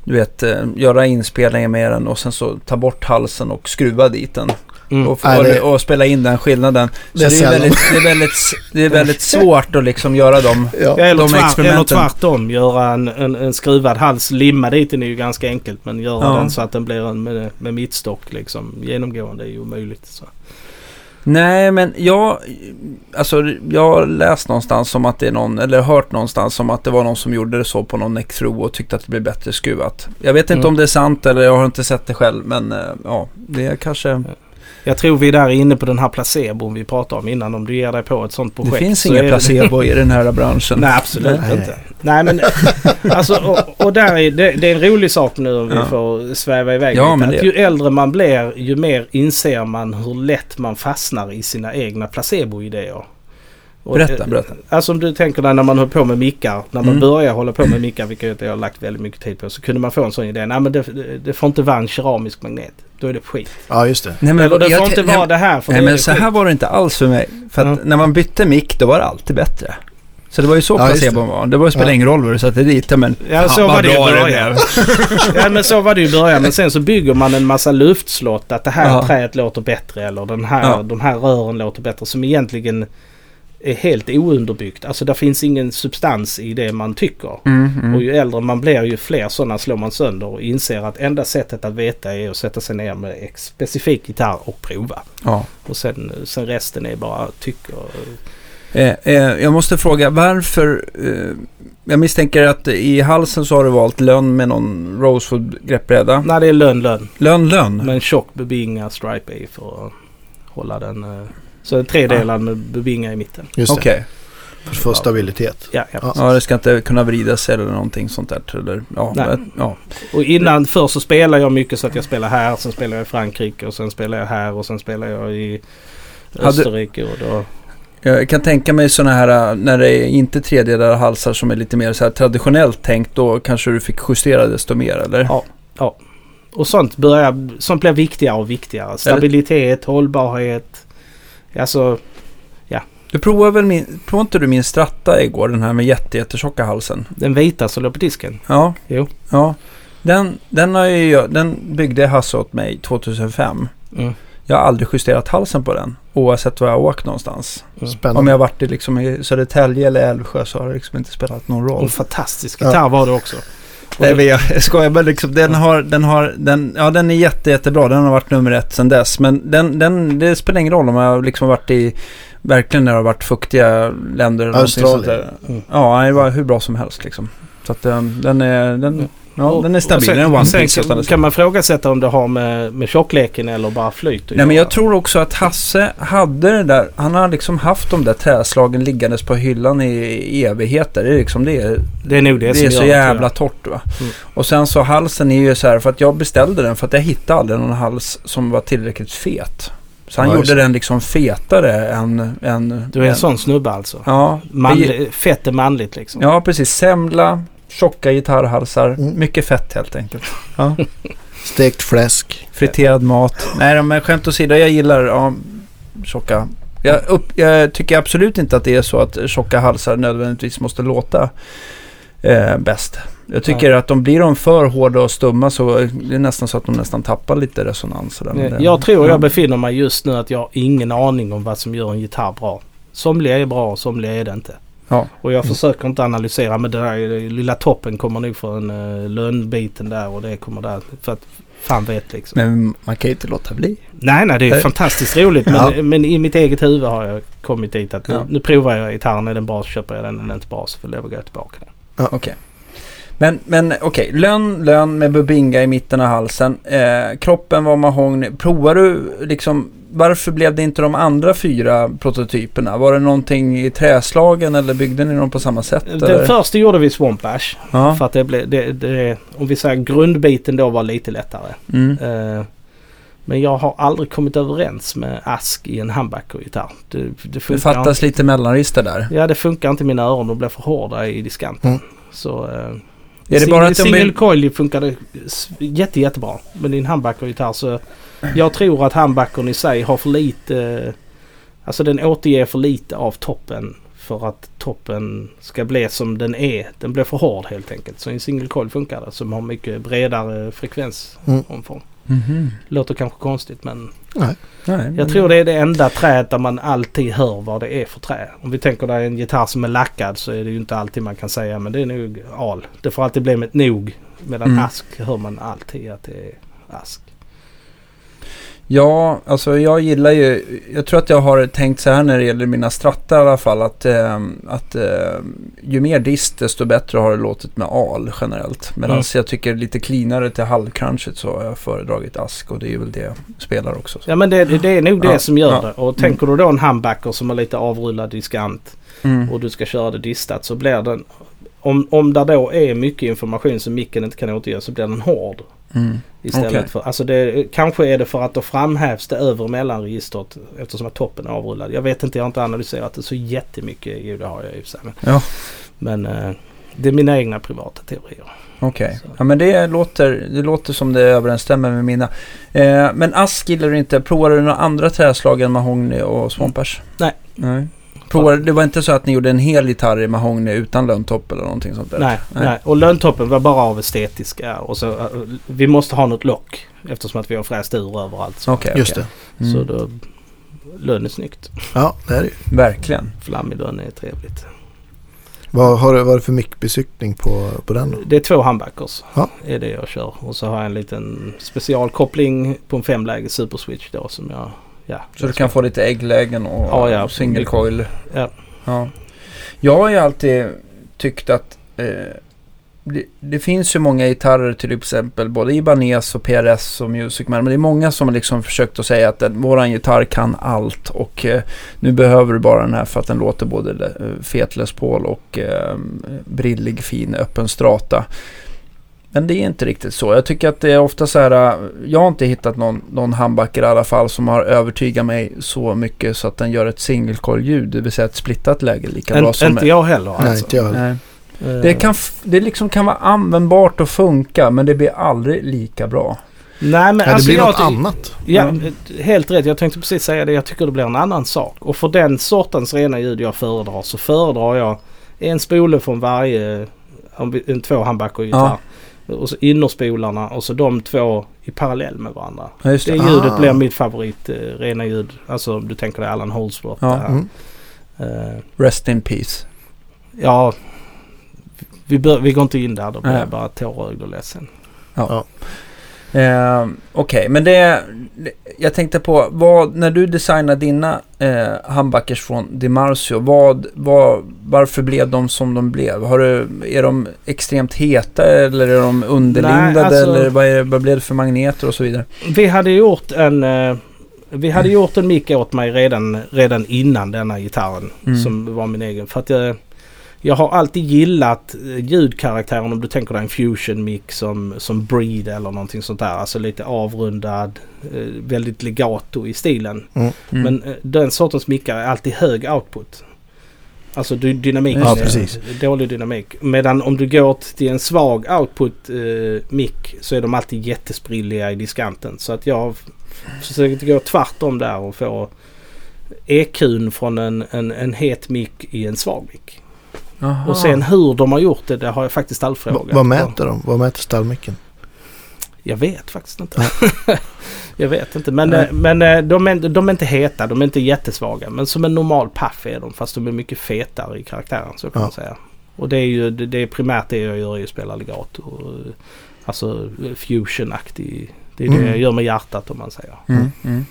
du vet eh, göra inspelningar med den och sen så ta bort halsen och skruva dit den. Mm. Och, Nej, det- och spela in den skillnaden. Så Det är det är, väldigt, det, är väldigt, det är väldigt svårt att liksom göra dem. Ja. Eller, de tvär, eller experimenten. tvärtom. Göra en, en, en skruvad hals. Limma dit den är ju ganska enkelt. Men göra Ja. den så att den blir en med, med mittstock liksom genomgående är ju omöjligt. Så. Nej men jag, alltså jag har läst någonstans om att det är någon, eller hört någonstans om att det var någon som gjorde det så på någon neck through och tyckte att det blev bättre skruvat. Jag vet inte Mm. om det är sant eller jag har inte sett det själv men eh, ja, det är kanske... Jag tror vi är där inne på den här placebon vi pratade om innan. Om du ger dig på ett sånt projekt. Det finns inga är det- placebo i den här branschen. Nej, absolut Nej. inte. Nej, men alltså, och, och där är, det, det är en rolig sak nu om vi Ja. får sväva iväg Ja, lite. Att ju äldre man blir, ju mer inser man hur lätt man fastnar i sina egna placeboidéer. Berätta, eh, berätta. Alltså om du tänker dig när man höll på med mickar. När man Mm. börjar hålla på med mickar, vilket jag har lagt väldigt mycket tid på. Så kunde man få en sån idé. Nej men det, det, får inte vara en keramisk magnet. Då är det skit. ja, just det. Nej, Eller det jag får inte vara det här. För Nej men så skit. här var det inte alls för mig. För att Ja. när man bytte mick då var det alltid bättre. Så det var ju så Ja, placebon var. Det var spelade Ja. ingen roll vad du satte dit men Ja, så var det ju i bra början. Ja men så var det ju i början. Men sen så bygger man en massa luftslott. Att det här Ja. träet låter bättre. Eller den här, Ja. de här rören låter bättre. Som egentligen är helt ounderbyggt. Alltså det finns ingen substans i det man tycker. Mm, mm. Och ju äldre man blir ju fler sådana slår man sönder. Och inser att enda sättet att veta är att sätta sig ner med ex- specifik gitarr och prova. Ja. Och sen, sen resten är bara tycker. Eh, eh, jag måste fråga varför... Eh, jag misstänker att i halsen så har du valt lönn med någon Rosewood greppbräda. Nej det är lönn lönn. Lönn, lönn? Med en tjock bebinga stripe i för att hålla den. Så en tredelad med bebinga i mitten. Just det. Okej. För att få stabilitet. Ja, ja. Ja. Ja, det ska inte kunna vrida sig eller någonting sånt där. Eller, ja, Nej. men- ja. Och innan, förr så spelade jag mycket så att jag spelade här, sen spelade jag i Frankrike och sen spelade jag här och sen spelade jag i Hade- Österrike. Och då, Jag kan tänka mig sådana här, äh, när det är inte tredjedelade halsar som är lite mer så här traditionellt tänkt, då kanske du fick justera desto mer, eller? Ja. och sånt, börjar, sånt blir viktigare och viktigare. Stabilitet, hållbarhet. Alltså, Du provade väl min, provade inte du min Stratta igår, den här med jätte, jättetjocka halsen? den vita som låg på disken. Ja. Jo. Ja. Den, den, har ju, jag- den byggde Hasse åt mig 2005. Mm. Jag har aldrig justerat halsen på den, oavsett var jag har åkt någonstans. Mm. Spännande. Om jag varit i, liksom, i Södertälje eller Älvsjö så har det liksom inte spelat någon roll. en fantastisk Ja. gitarr var det också. Nej, jag jag skojar, men liksom, den har, den har, den, ja den är jätte, jättebra. Den har varit nummer ett sedan dess. Men den, den, det spelar ingen roll om jag liksom varit i, verkligen när det har varit fuktiga länder. Australien. sånt där. Mm. Ja, det var hur bra som helst liksom. Så att den, den är, den, ja, Och- den är stabil. och sen- den är one sen piece. kan, man frågasätta om det har med, med tjockleken eller bara flyt Nej men göra. jag tror också att Hasse hade det där, han har liksom haft de där träslagen liggandes på hyllan i evigheter. Det är liksom det. Det är nog det, Det, som är så gör jävla torrt va. Mm. Och sen så halsen är ju så här, för att jag beställde den för att jag hittade aldrig någon hals som var tillräckligt fet. Så han Ja, gjorde den liksom fetare än... än Du är en än- sån snubbe alltså. Ja, Manli, fett är manligt liksom. ja, precis. Semla, tjocka gitarrhalsar, Mm. mycket fett helt enkelt. Ja. Stekt fläsk. Friterad mat. Nej, men skämt åsido, jag gillar ja, tjocka. Jag, upp, jag tycker absolut inte att det är så att tjocka halsar nödvändigtvis måste låta eh, bäst. Jag tycker att de blir de för hårda och stumma så det är nästan så att de nästan tappar lite resonans. det- Jag tror ja. jag befinner mig just nu att jag har ingen aning om vad som gör en gitarr bra. Somliga är bra och somliga är det inte. Ja. Och jag försöker inte analysera men det där lilla toppen kommer nog från uh, lönbiten där och det kommer där. För att fan vet liksom. Men man kan ju inte låta bli. Nej, nej det är Nej. fantastiskt roligt men, Ja. men i mitt eget huvud har jag kommit dit att nu, Ja. nu provar jag gitarren. Är den bra så köper jag den. Är den inte bra så får jag gå tillbaka. Okej. Men, men okej, lön, lön med Bubinga i mitten av halsen. Eh, kroppen var mahogny. Provar du liksom, varför blev det inte de andra fyra prototyperna? Var det någonting i träslagen eller byggde ni dem på samma sätt? eller? Den första gjorde vi Swamp Ash. ja. För att det blev, det, det, om vi säger grundbiten då var lite lättare. Mm. Eh, men jag har aldrig kommit överens med Ask i en humbucker-gitarr. Det, det Det fattas lite mellanregister där. Ja, det funkar inte i mina öron. De blir för hårda i diskanten. Mm. Så... Eh, Är det bara att de single coil funkade jätte, jättebra. Men i en humbucker-gitarr så... Jag tror att humbuckern i sig har för lite... Alltså den återger för lite av toppen. För att toppen ska bli som den är. Den blir för hård helt enkelt. Så en single coil funkar det. Som har mycket bredare frekvensomfång. Mhm. Låter kanske konstigt men Nej. Nej, men- jag tror det är det enda träet där man alltid hör vad det är för trä. Om vi tänker dig en gitarr som är lackad så är det ju inte alltid man kan säga men det är nog al. Det får alltid bli med ett nog. Medan Mm. ask hör man alltid att det är ask. Ja, alltså jag gillar ju, jag tror att jag har tänkt så här när det gäller mina strattar i alla fall att, eh, att eh, ju mer dist desto bättre har det låtit med al generellt. Medan Mm. jag tycker lite cleanare till halvcrunchet så har jag föredragit ask och det är väl det jag spelar också. Ja men det, det är nog det Ja, som gör ja. det. Och tänker du då en humbucker som har lite avrullad diskant Mm. och du ska köra det distat så blir den om, om där då är mycket information som micken inte kan återge så blir den hård. Mm. Istället Okej. för, alltså det, kanske är det för att då framhävs det övre mellanregistret eftersom att toppen är avrullad. Jag vet inte, jag har inte analyserat det så jättemycket. Jo det har jag i och. Men, Ja. men eh, det är mina egna privata teorier. Okej, Så. ja men det låter, det låter som det överensstämmer med mina. Eh, men ask gillar du inte. Provar du några andra träslag än mahogny och swampers? Nej. Nej. Provar, det var inte så att ni gjorde en hel gitarr i mahogny utan löntopp eller någonting sånt där? Nej, Nej. nej. Och löntoppen var bara av estetiska. Och så, eh, vi måste ha något lock eftersom att vi har fräst ur överallt. Så, Okej, Just okej. det. så Mm. då, lön är snyggt. Ja, det är det ju. Verkligen. Flammig lön är trevligt. Vad har du för mickbesiktning på, på den då? Det är två humbuckers. Ja. är det jag kör. Och så har jag en liten specialkoppling på en femläge superswitch då som jag... Ja, Så du kan få lite ägglägen och Ja, ja. single coil. Ja. Ja. Jag har ju alltid tyckt att eh, det, det finns ju många gitarrer till exempel både Ibanez och PRS och Music Man. Men det är många som har liksom försökt att säga att den, våran gitarr kan allt och eh, nu behöver du bara den här för att den låter både fet Les Paul och eh, brillig fin öppen strata. Men det är inte riktigt så. Jag tycker att det är ofta så här. eh, Jag har inte hittat någon, någon humbucker i alla fall som har övertygat mig så mycket så att den gör ett single coil ljud. Det vill säga ett splittat läge lika bra En, som inte jag heller Nej, alltså. inte jag. Nej. Eh, Det, kan, det liksom kan vara användbart och funka men det blir aldrig lika bra. Nej men Nej, det alltså blir jag något annat. Ja, Mm. helt rätt. Jag tänkte precis säga det. Jag tycker det blir en annan sak. Och för den sortens rena ljud jag föredrar så föredrar jag en spole från varje, en två handbacker-gitarr. Och så innerspolarna och så de två i parallell med varandra. Ja, just Det det. ljudet Ah. blir mitt favorit eh, rena ljud. Alltså om du tänker dig Allan Holdsworth. Ja. här. Mm. Eh, Rest in peace. ja, vi, bör, vi går inte in där. Då blir jag bara tårögd och ledsen. Eh, Okej, men det. Jag tänkte på, vad, när du designade dina eh, humbuckers från DiMarzio, vad, vad, varför blev de som de blev? Har du, är de extremt heta eller är de underlindade Nej, alltså- eller vad, är, vad blev det för magneter och så vidare? Vi hade gjort en... eh, Vi hade gjort en mick åt mig redan, redan innan denna gitarren. Mm. Som var min egen. För att jag, jag har alltid gillat eh, ljudkaraktären om du tänker dig en fusion mick som, som Breed eller någonting sånt där. Alltså lite avrundad, eh, väldigt legato i stilen. Mm. Mm. Men eh, den sortens mickar är alltid hög output. Alltså dy- dynamiken Ja, precis. dålig dynamik. Medan om du går till en svag output eh, mick så är de alltid jättesprilliga i diskanten. Så att jag har f- försökt gå tvärtom där och få EQn från en, en, en het mick i en svag mick. Aha. Och sen hur de har gjort det, det har jag faktiskt aldrig frågat. vad mäter de? Vad mäter stallmicken? Jag vet faktiskt inte. jag vet inte. Men, Nej. men eh, de, är, de är inte heta, de är inte jättesvaga. Men som en normal paff är de. Fast de är mycket fetare i karaktären så kan Ja. man säga. Och det är ju det, är primärt det jag gör, är att spela legato. Alltså fusion-aktig. Det är det Mm. jag gör med hjärtat om man säger. Mm, mm.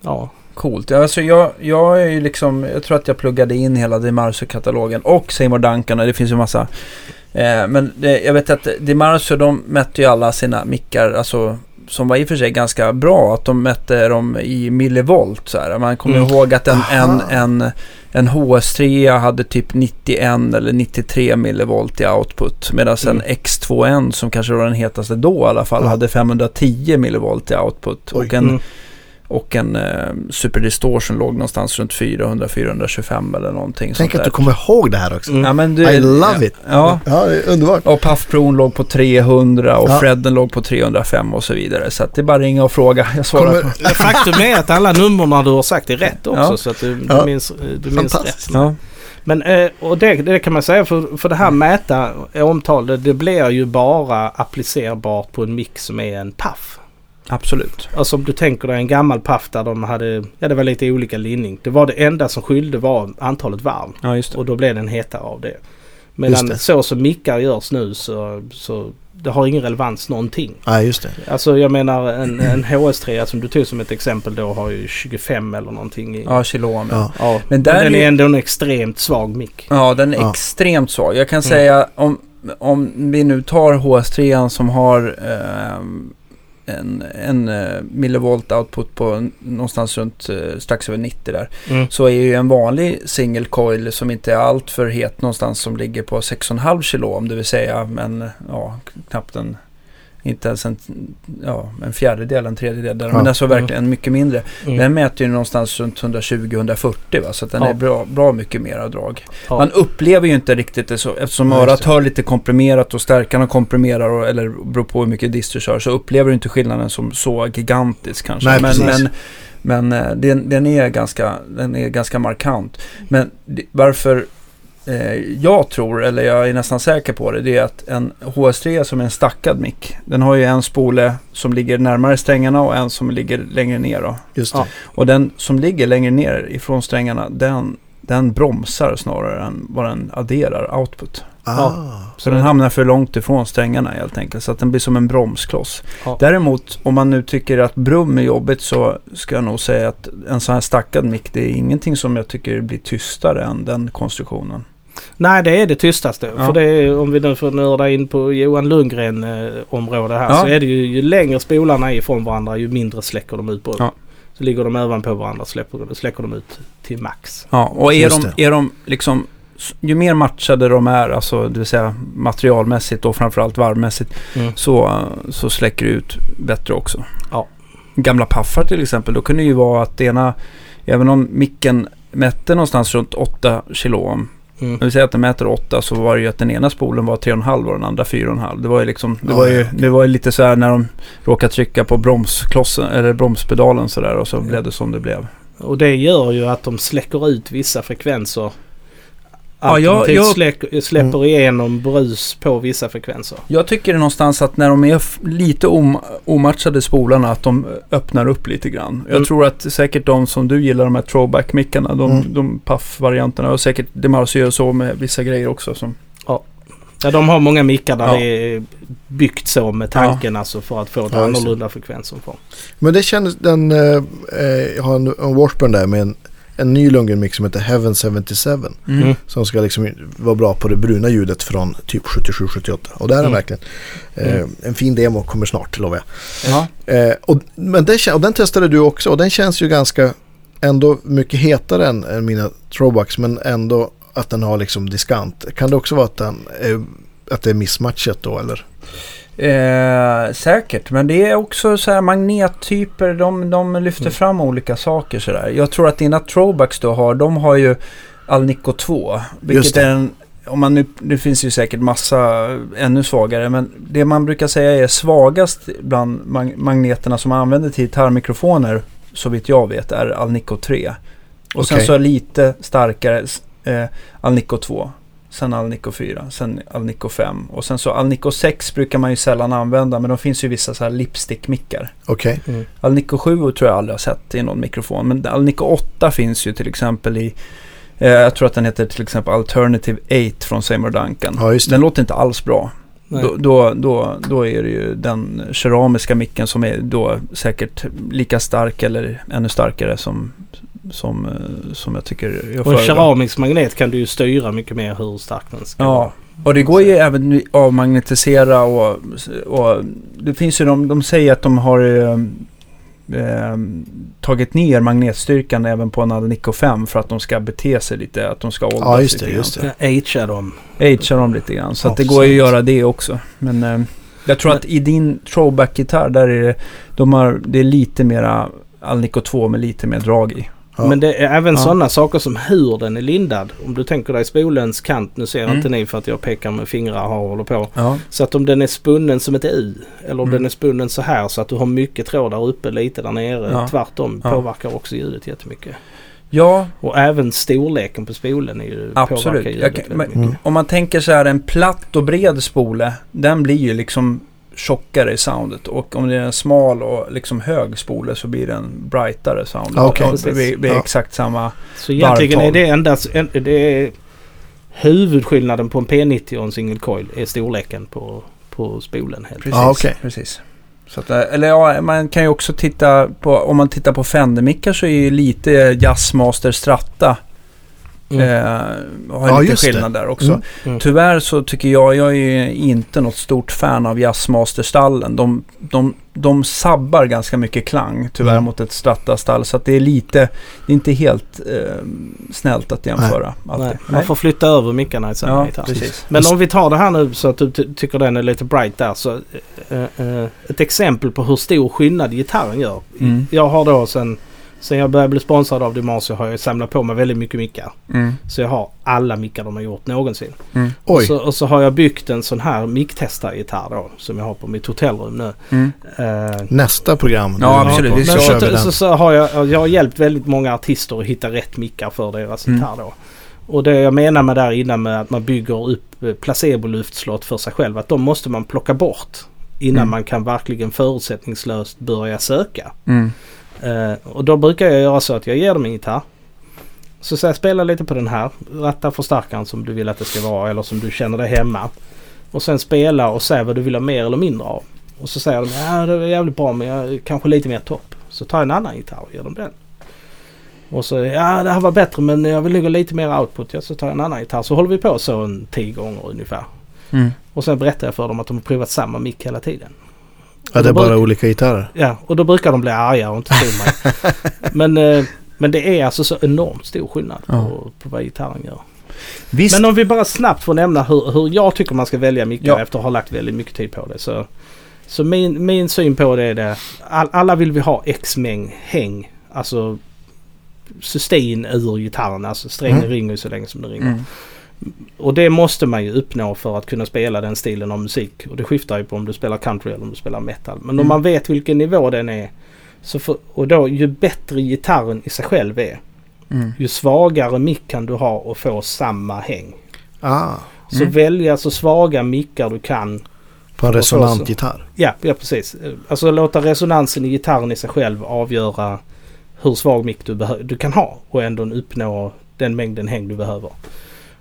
Ja. Coolt. Alltså jag, jag är ju liksom, jag tror att jag pluggade in hela DeMarso-katalogen och Seymour Duncan och det finns ju massa. Eh, men det, jag vet att DeMarso de mätte ju alla sina mickar, alltså som var i och för sig ganska bra, att de mätte dem i millivolt så här. Man kommer Mm. ihåg att en, en, Aha. en, en HS3 hade typ 91 eller 93 millivolt i output. Medan Mm. en X2N som kanske var den hetaste då i alla fall Ja. hade 510 millivolt i output. Oj. Och en Mm. Och en eh, Super Distortion låg någonstans runt 400-425 eller någonting Tänk sånt att du där. kommer ihåg det här också. Mm. Ja, men du, I love it. Ja, Ja, det är underbart. och Puff Pron låg på 300 och Ja. Fredden låg på 305 och så vidare. Så att det är bara att ringa och fråga. Jag svarar Kommer, på. Faktum är att alla numren du har sagt är rätt också. Ja. Så att du, du Ja. minns, du minns Fantastiskt. rätt. Ja. Men eh, och det, det kan man säga för, för det här mäta eh, omtal det, det blir ju bara applicerbart på en mix som är en paff. Absolut. Alltså om du tänker dig en gammal paff där de hade, ja det var lite olika linning. Det var det enda som skilde var antalet varv. Ja, just det. Och då blev den hetare av det. Medan det. så som mickar görs nu så, så det har ingen relevans någonting. Nej, just det. Alltså jag menar en, en HS3 som du tog som ett exempel då har ju 25 eller någonting i. Ja, kilom. Ja. Ja. Ja, Men där den är- är ändå en extremt svag mick. ja, den är Ja. extremt svag. Jag kan Mm. säga om, om vi nu tar HS3 som har ehm, en, en eh, millivolt output på någonstans runt eh, strax över 90 där. Mm. så är ju en vanlig single coil som inte är allt för het någonstans som ligger på 6,5 kilo det vill säga en, ja, knappt en, inte ens en, ja, en fjärdedel, en tredjedel, där, Ja. men alltså verkligen mycket mindre. Mm. Den mäter ju någonstans runt 120-140 va, så den Ja. är bra, bra mycket mer drag. Ja. Man upplever ju inte riktigt det så, eftersom Ja, örat hör lite komprimerat och stärkarna komprimerar, och, eller beror på hur mycket dist du kör, så upplever du inte skillnaden som så gigantisk kanske. Nej, men, men, men eh, den, den, är ganska, den är ganska markant. Men varför jag tror, eller jag är nästan säker på det, det är att en HS3 som är en stackad mick, den har ju en spole som ligger närmare strängarna och en som ligger längre ner. Då. Just. Ja. Och den som ligger längre ner ifrån strängarna, den, den bromsar snarare än vad den adderar output. Ah. Så den hamnar för långt ifrån strängarna helt enkelt. Så att den blir som en bromskloss. Ja. Däremot om man nu tycker att brum är jobbigt så ska jag nog säga att en sån här stackad mick det är ingenting som jag tycker blir tystare än den konstruktionen. Nej, det är det tystaste. Ja. För det är, om vi nu får nörda in på Johan Lundgren eh, område här Ja. så är det ju, ju längre spolarna är ifrån varandra ju mindre släcker de ut på. Ja. Så ligger de ovanpå varandra släpper, släcker de ut till max. Ja, och är de, är de liksom ju mer matchade de är, alltså det vill säga materialmässigt och framförallt varvmässigt, Mm. så, så släcker det ut bättre också. Ja. Gamla paffar till exempel, då kunde det ju vara att ena, även om micken mätte någonstans runt 8 kilo om, Mm. när vi säger att den mäter 8 så var det ju att den ena spolen var 3,5 och den andra 4,5. Det var ju liksom, det Ja, var ju, okej. det var ju lite så här när de råkade trycka på bromsklossen, eller bromspedalen så där och så blev det som det blev. Och det gör ju att de släcker ut vissa frekvenser. Ja, jag- jag- släcker, släpper igenom brus på vissa frekvenser. Jag tycker någonstans att när de är lite om, omatchade spolarna att de öppnar upp lite grann. Jag Mm. tror att säkert de som du gillar, de här throwback-mickarna, de, Mm. de puff-varianterna och säkert Demarcio gör så med vissa grejer också. Som, Ja, de har många mickar där Ja. det är byggt så med tanken alltså för att få ett Ja, annorlunda frekvensomfång. Men det kändes, den, eh, eh, jag har en, en Washburn där med en, en ny Lundgren-mix som heter Heaven 77. Mm. Som ska liksom vara bra på det bruna ljudet från typ 77-78. Och det är den Mm. verkligen. Eh, Mm. En fin demo kommer snart lovar jag. Ja. Eh, och, men den, kän- och den testade du också och den känns ju ganska ändå mycket hetare än, än mina throwbacks men ändå att den har liksom diskant. Kan det också vara att, den är, att det är missmatchat då eller? Eh, säkert, men det är också så här magnettyper, de, de lyfter Mm. fram olika saker sådär. Jag tror att dina throwbacks du har, de har ju Alnico 2. Vilket är en, om man nu, det finns ju säkert massa ännu svagare, men det man brukar säga är svagast bland mag- magneterna som man använder till gitarrmikrofoner, så vitt jag vet, är Alnico 3. Och sen Okej. så lite starkare, eh, Alnico 2. Sen Alnico 4, sen Alnico 5 och sen så Alnico 6 brukar man ju sällan använda men de finns ju vissa så här lipstick-mickar. Okej. Mm. Alnico 7 tror jag aldrig har sett i någon mikrofon men Alnico 8 finns ju till exempel i eh, jag tror att den heter till exempel Alternative 8 från Seymour Duncan. Ja, just det. Den låter inte alls bra. Då, då, då, då är det ju den keramiska micken som är då säkert lika stark eller ännu starkare som, som, eh, som jag tycker jag Och en keramisk magnet kan du ju styra mycket mer hur stark den ska Ja, och det går ju även att avmagnetisera och, och det finns ju de, de säger att de har eh, eh, tagit ner magnetstyrkan även på en Alnico 5 för att de ska bete sig lite, att de ska åldras Ja, just lite det, grann. just det. Ja, Agea dem. Agea dem lite grann. Så Ja, att det går ju att göra det också. Men eh, jag tror Men- att i din throwback-gitarr där är det, de har, det är lite mera Alnico 2 med lite mer drag i. Ja. Men det är även Ja. sådana saker som hur den är lindad. Om du tänker dig spolens kant. Nu ser Mm. inte ni för att jag pekar med fingrar och håller på. Ja. Så att om den är spunnen som ett U. Eller om Mm. den är spunnen så här så att du har mycket tråd där uppe lite där nere. Ja. Tvärtom påverkar också ljudet jättemycket. Ja, Och även storleken på spolen är ju Absolut. påverkar ljudet kan- men- mycket. Om man tänker så här en platt och bred spole. Den blir ju liksom tjockare i soundet. Och om det är en smal och liksom hög spole så blir den brightare sound. Och det blir, blir Ja. exakt samma. Så egentligen är varvtal. det endast en, det är huvudskillnaden på en P90 och en single coil är storleken på, på spolen. Helt. Precis. Ja, okej. precis. Så att, eh, eller ja, man kan ju också titta på, om man tittar på Fender-mickar så är ju lite Jazzmaster Strata Mm. eh, har Ja, lite just det. skillnad där också. Mm. Mm. Tyvärr så tycker jag, jag är ju inte något stort fan av Jazzmaster-stallen. De, de, de sabbar ganska mycket klang tyvärr Mm. mot ett Strata-stall. Så att det är lite, det är inte helt eh, snällt att jämföra. alltid. Nej, man får flytta över mickarna i ja, precis. Men om vi tar det här nu så att du ty- tycker den är lite bright där. Så, eh, eh, ett exempel på hur stor skillnad gitarren gör. Mm. Jag har då sen, sen jag började bli sponsrad av Dimarsio har jag samlat på mig väldigt mycket mickar. Mm. Så jag har alla mickar de har gjort någonsin. Mm. Och så, och så har jag byggt en sån här micktestargitarr då. Som jag har på mitt hotellrum nu. Mm. Eh, Nästa program. Ja, absolut. Vi så kör vi så, så, den. så har jag, jag har hjälpt väldigt många artister att hitta rätt mickar för deras Mm. gitarr då. Och det jag menar med där innan med att man bygger upp eh, placebo-luftslott för sig själv. Att de måste man plocka bort innan Mm. man kan verkligen förutsättningslöst börja söka. Eh, och då brukar jag göra så att jag ger dem en gitarr. Så säger jag spela lite på den här. Ratta förstärkaren som du vill att det ska vara eller som du känner dig hemma. Och sen spela och säga vad du vill ha mer eller mindre av. Och så säger de ja det är jävligt bra men jag, kanske lite mer topp. Så tar jag en annan gitarr och ger dem den. Och så ja det här var bättre men jag vill nog ha lite mer output. Ja, så tar jag en annan gitarr. Så håller vi på så en tio gånger ungefär. Mm. Och sen berättar jag för dem att de har provat samma mick hela tiden. Ja, det är bara brukar- olika gitarrer. Ja, och då brukar de bli arga och inte tro mig. men, eh, men det är alltså så enormt stor skillnad på, Ja. på vad gitarren gör. Visst. Men om vi bara snabbt får nämna hur, hur jag tycker man ska välja mickar Ja. efter att ha lagt väldigt mycket tid på det. Så, så min, min syn på det är det. All, alla vill vi ha X-mängd häng. Alltså sustain ur gitarren. Alltså strängen Mm. ringer så länge som den ringer. Mm. Och det måste man ju uppnå för att kunna spela den stilen av musik. Och det skiftar ju på om du spelar country eller om du spelar metal. Men om Mm. man vet vilken nivå den är. Så för, och då ju bättre gitarren i sig själv är. Mm. Ju svagare mick kan du ha och få samma häng. Ah, Så Mm. välja så svaga mickar du kan. på en så- resonant så. gitarr. Ja, ja precis. Alltså låta resonansen i gitarren i sig själv avgöra hur svag mick du, du kan ha och ändå uppnå den mängden häng du behöver.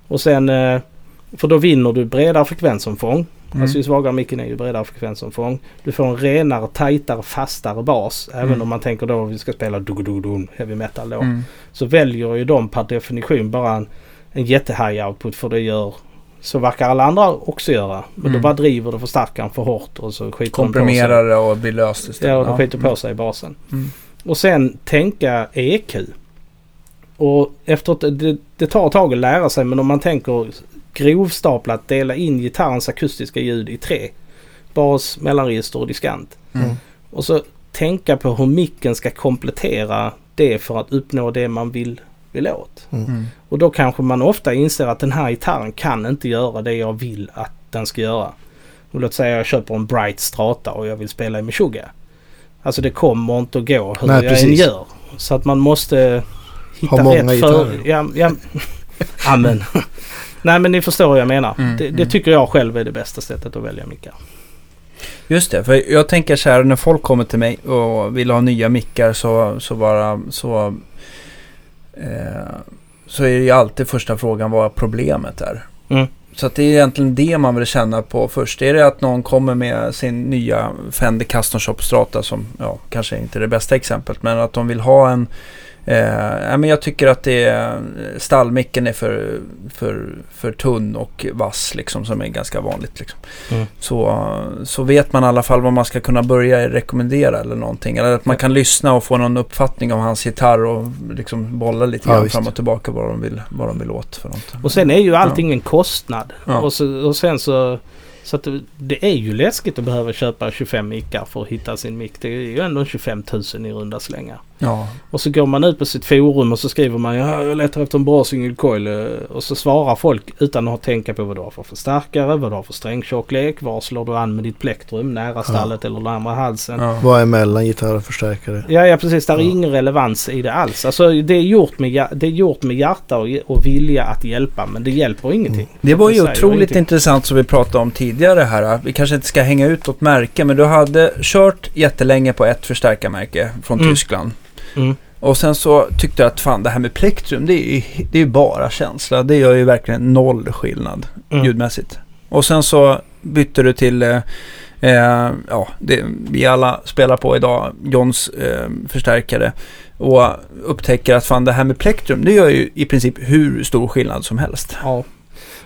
Och sen, eh, för då vinner du bredare frekvensomfång. Mm. Alltså ju svagare micken är ju bredare frekvensomfång. Du får en renare, tajtare, fastare bas. Även Mm. om man tänker då vi ska spela dugudugudun, heavy metal då. Mm. Så väljer ju de per definition bara en, en jättehigh output för det gör så verkar alla andra också göra. Men Mm. då bara driver det förstärkaren för hårt och så skiter. Komprimerar det och blir löst istället. Ja, och de skiter på sig i basen. Mm. Och sen tänka EQ. Och efter att det, det tar ett tag att lära sig men om man tänker grovstaplat dela in gitarrens akustiska ljud i tre. Bas, mellanregister och diskant. Mm. Och så tänka på hur micken ska komplettera det för att uppnå det man vill, vill åt. Mm. Och då kanske man ofta inser att den här gitarren kan inte göra det jag vill att den ska göra. Och låt säga jag köper en Bright Strata och jag vill spela i Meshuggah. Alltså det kommer inte att gå hur Nej, jag än precis. gör. Så att man måste hitta Ha många rätt för... Ja, ja, Ja, men. Nej men ni förstår vad jag menar. Mm, det, det mm. tycker jag själv är det bästa sättet att välja mickar. Just det, för jag tänker så här när folk kommer till mig och vill ha nya mickar så, så bara så, eh, så är det ju alltid första frågan vad problemet är. Mm. Så att det är egentligen det man vill känna på först. Är det att någon kommer med sin nya Fender Custom Shop Strata som ja, kanske inte är det bästa exemplet men att de vill ha en Eh, ja, men jag tycker att det är, stallmicken är för, för, för tunn och vass liksom som är ganska vanligt. Liksom. Mm. Så, så vet man i alla fall vad man ska kunna börja rekommendera eller någonting. Eller att man kan lyssna och få någon uppfattning om hans gitarr och liksom bolla lite Ja, grann fram och tillbaka vad de vill, vad de vill åt för något. Och sen är ju allting en kostnad. Ja. Och, så, och sen så... Så att det, det är ju läskigt att behöva köpa 25 mickar för att hitta sin mick. Det är ju ändå 25 000 i runda slängar. Ja, Och så går man ut på sitt forum och så skriver man ja, jag letar efter en bra single coil. eh, Och så svarar folk utan att ha tänka på vad du har för förstärkare, vad du har för strängtjocklek, var slår du an med ditt plektrum, nära stallet eller närmare halsen. Ja. ja. Vad är mellan gitarr och förstärkare? Ja, precis. Där är Ja. ingen relevans i det alls. Alltså det är gjort med, det är gjort med hjärta och, och vilja att hjälpa men det hjälper ingenting. Det var ju otroligt ingenting. intressant som vi pratade om tidigare här. Vi kanske inte ska hänga ut något märke men du hade kört jättelänge på ett förstärkarmärke från Mm. Tyskland. Mm. Och sen så tyckte jag att fan det här med plektrum det är ju, det är bara känsla. Det gör ju verkligen noll skillnad Mm. ljudmässigt. Och sen så bytte du till, eh, eh, ja det vi alla spelar på idag, Johns eh, förstärkare. Och upptäcker att fan det här med plektrum det gör ju i princip hur stor skillnad som helst. Ja.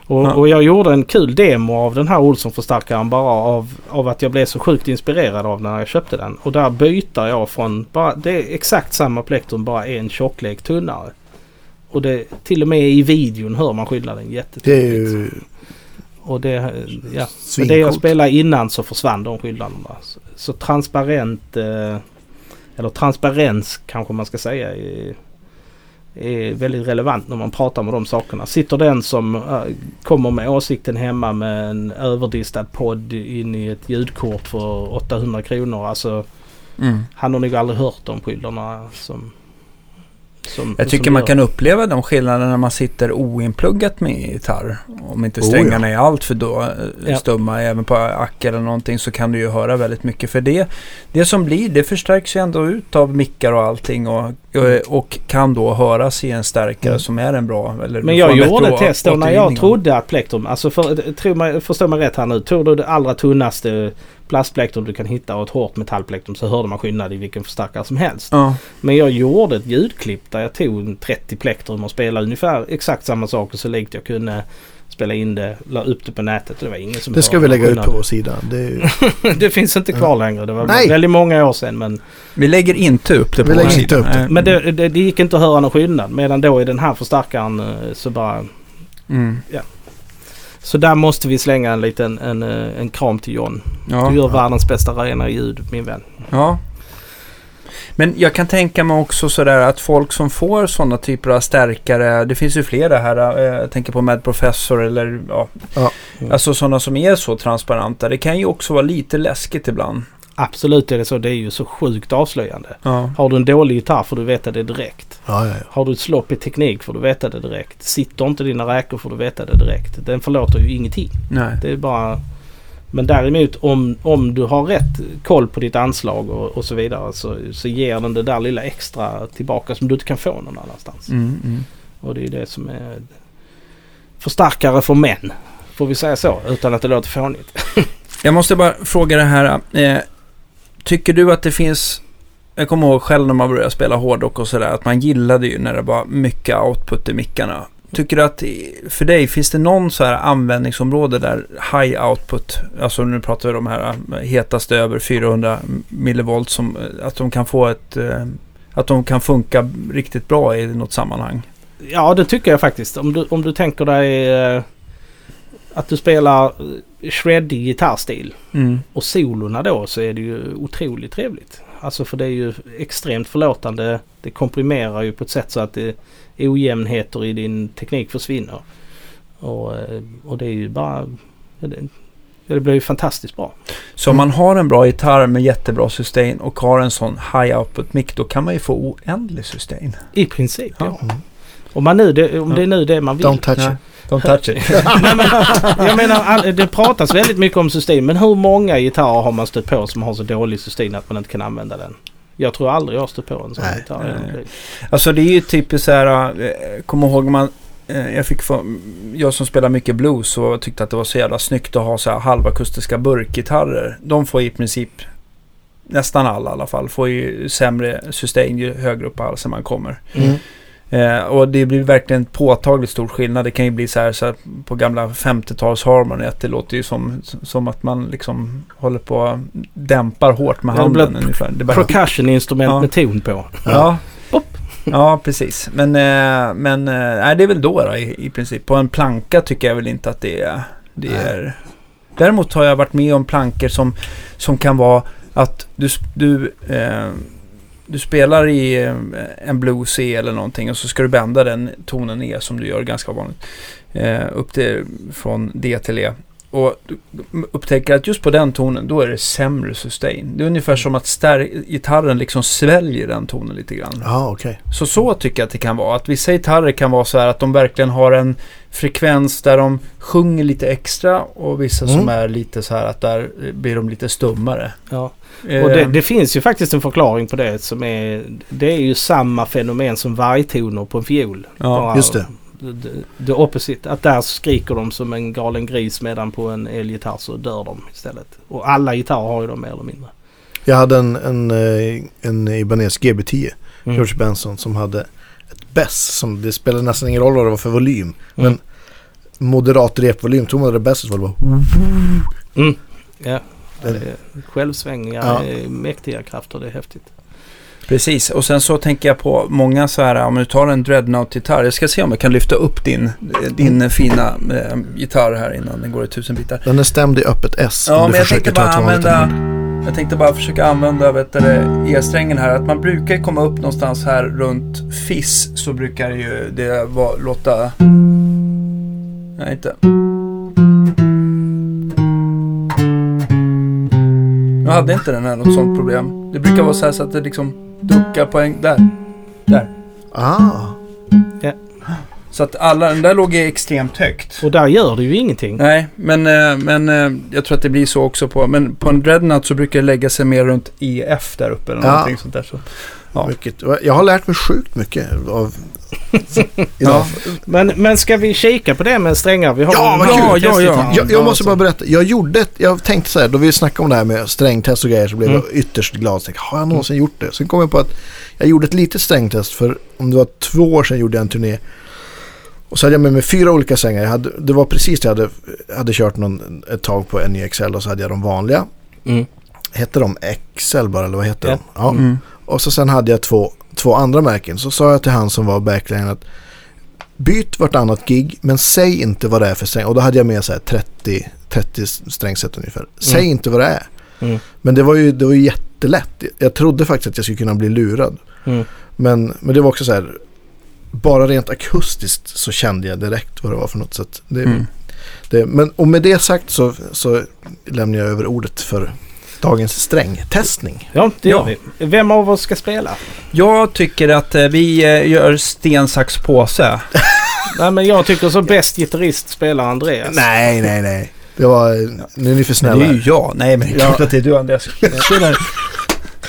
Och, Ja. och jag gjorde en kul demo av den här Olsson-förstärkaren bara av, av att jag blev så sjukt inspirerad av den när jag köpte den. Och där byter jag från, bara, det är exakt samma plektrum bara en tjocklek tunnare. Och det, till och med i videon hör man skillnaden Det är jättetydligt. ju Och det, ja. Men det jag spelade innan så försvann de skillnaderna. Så, så transparent, eh, eller transparens kanske man ska säga, är, är väldigt relevant när man pratar med de sakerna. Sitter den som eh, kommer med åsikten hemma med en överdistad podd in i ett ljudkort för 800 kronor. Alltså Mm. han har nog aldrig hört de skillnaderna som... som Jag tycker man kan uppleva de skillnaderna när man sitter oinpluggat med gitarr. Om inte Oh, strängarna är allt för då, eh, Ja. stumma, även på ack eller någonting så kan du ju höra väldigt mycket. För det, det som blir, det förstärks ju ändå ut av mickar och allting och, och, och kan då höras i en stärkare Mm. som är en bra. Eller Men jag gjorde bättre ett test då när jag trodde att plektrum, alltså för, tro mig, förstå mig rätt här nu. Tog du det allra tunnaste plastplektrum du kan hitta och ett hårt metallplektrum så hörde man skillnad i vilken förstärkare som helst. Ja, Men jag gjorde ett ljudklipp där jag tog en 30 plektrum och spelade ungefär exakt samma saker så likt jag kunde spela in det, la upp det på nätet det var ingen som Det ska vi lägga ut på vår sida. Det ju, det finns inte kvar längre. Det var Nej. väldigt många år sedan men, vi lägger inte upp det på Vi lägger vår inte upp det. Men det, det, det gick inte att höra någon skillnad. Medan då i den här förstärkaren eh, så bara Mm. Så där måste vi slänga en liten en, eh, en kram till John. Ja. Du gör världens bästa rena ljud min vän. Ja. Men jag kan tänka mig också sådär att folk som får sådana typer av stärkare, det finns ju flera här, eh, jag tänker på Mad Professor eller ja, Ja. alltså sådana som är så transparenta. Det kan ju också vara lite läskigt ibland. Absolut är det så. Det är ju så sjukt avslöjande. Ja. Har du en dålig gitarr får du veta det direkt. ja, ja. Har du ett slopp i teknik får du veta det direkt. Sitter inte dina räkor får du veta det direkt. Den förlåter ju ingenting. Nej. Det är bara... Men däremot om, om du har rätt koll på ditt anslag och, och så vidare så, så ger den det där lilla extra tillbaka som du inte kan få någon annanstans. Mm, mm. Och det är det som är förstärkare för män. Får vi säga så utan att det låter fånigt. Jag måste bara fråga det här. Eh, tycker du att det finns... Jag kommer ihåg själv när man började spela hårdrock och sådär att man gillade ju när det var mycket output i mickarna. Tycker du att för dig finns det någon så här användningsområde där high output, alltså nu pratar vi om de här eh, hetaste över 400 millivolt som eh, att de kan få ett, eh, att de kan funka riktigt bra i något sammanhang? Ja det tycker jag faktiskt. Om du, om du tänker dig att du spelar shreddig gitarrstil Mm. och solorna då så är det ju otroligt trevligt. Alltså för det är ju extremt förlåtande. Det komprimerar ju på ett sätt så att det, ojämnheter i din teknik försvinner. Och, eh, och det är ju bara... Det, det blir ju fantastiskt bra. Så om man har en bra gitarr med jättebra sustain och har en sån high output mic då kan man ju få oändlig sustain. I princip ja. Ja. Mm. Om, man nu, det, om det är nu det man vill. Don't touch it. Don't touch it. Nej, men, jag menar, all, det pratas väldigt mycket om sustain. Men hur många gitarrer har man stött på som har så dålig sustain att man inte kan använda den? Jag tror aldrig jag har stött på en sån Nej. gitarr. Nej. Alltså det är ju typiskt så här, eh, kom ihåg man, eh, jag fick få, jag som spelar mycket blues och tyckte att det var så jävla snyggt att ha så här halvakustiska burkgitarrer. De får i princip, nästan alla i alla fall, får ju sämre sustain ju högre upp på halsen man kommer. Mm. Eh, och det blir verkligen påtagligt stor skillnad. Det kan ju bli så här, så här på gamla 50-tals Harmony att det låter ju som, som att man liksom håller på dämpar hårt med Ja, det handen blir ungefär. Det bara, Percussion-instrument Ja. med ton på. ja. Ja, precis. Men, eh, men eh, det är väl då, då i, i princip. På en planka tycker jag väl inte att det är... Det är Däremot har jag varit med om plankor som, som kan vara att du, du, eh, du spelar i eh, en blues C eller någonting och så ska du bända den tonen E som du gör ganska vanligt. Eh, upp till, från D till E. Och upptäcker att just på den tonen, då är det sämre sustain. Det är ungefär som att gitarren liksom sväljer den tonen lite grann. Ja, okej. Så så tycker jag att det kan vara. Att vissa gitarrer kan vara så här att de verkligen har en frekvens där de sjunger lite extra och vissa som Mm. är lite så här att där eh, blir de lite stummare. Ja. Eh, Och det, det finns ju faktiskt en förklaring på det som är... Det är ju samma fenomen som vargtoner på en fiol. ja. Bara just det. The, the opposite. Att där skriker de som en galen gris medan på en elgitarr så dör de istället. Och alla gitarrer har ju dem mer eller mindre. Jag hade en, en, eh, en Ibanez GB10, Mm. George Benson, som hade ett bäss. Som, det spelade nästan ingen roll vad det var för volym. Men Mm. moderat repvolym, tog man det bässet så var det bara... Mm. Ja. Det- Det är självsvängiga, Ja. eh, mäktiga krafter. Det är häftigt. Precis, och sen så tänker jag på många så här, om du tar en Dreadnought-gitarr. Jag ska se om jag kan lyfta upp din, din fina eh, gitarr här innan den går i tusen bitar. Den är stämd i öppet S. Ja, om du men jag försöker tänkte ta använda... Jag tänkte bara försöka använda vet du, E-strängen här. Att man brukar komma upp någonstans här runt Fiss så brukar ju det vara, låta... Nej, inte. Jag hade inte den här något sånt problem. Det brukar vara så här så att det liksom duckar på en... Där. Där. Ah, Så att alla... Den där låg extremt högt. Och där gör det ju ingenting. Nej, men, eh, men eh, jag tror att det blir så också på... Men på en Dreadnought så brukar det lägga sig mer runt EF där uppe eller Ja. någonting sånt där. Så. Ja. mycket. Jag har lärt mig sjukt mycket av... Ja. Men, men ska vi kika på det med strängar? Vi har Ja, vad kul. Ja, ja, ja. Jag, jag måste bara berätta. Jag gjorde ett, jag tänkte så här, då vi snackade om det här med strängtest och grejer så blev Mm. jag ytterst glad. Så tänkte, har jag någonsin gjort det? Sen kom jag på att jag gjorde ett litet strängtest för om det var två år sedan gjorde jag en turné. Och så hade jag med mig fyra olika strängar. Jag hade, det var precis det jag hade, hade kört någon, ett tag på NEXL och så hade jag de vanliga. Mm. Hette de XL bara eller vad hette Ja. de? Ja. Mm. Och så sen hade jag två, två andra märken. Så sa jag till han som var backline att byt vartannat gig men säg inte vad det är för sträng. Och då hade jag med så här 30, 30 strängset ungefär. Säg Mm. inte vad det är. Mm. Men det var ju, det var ju jättelätt. Jag trodde faktiskt att jag skulle kunna bli lurad. Mm. Men, men det var också så här. Bara rent akustiskt så kände jag direkt vad det var för något. Så det, Mm. det, men, och med det sagt så, så lämnar jag över ordet för dagens strängtestning. Ja, det gör Ja. vi. Vem av oss ska spela? Jag tycker att eh, vi eh, gör sten, sax, påse. Nej, men jag tycker som bäst gitarrist spelar Andreas. Nej, nej, nej. Det var, nu är ni för Det snälla. är ju jag. Nej, men det är klart Ja. att det är du Andreas.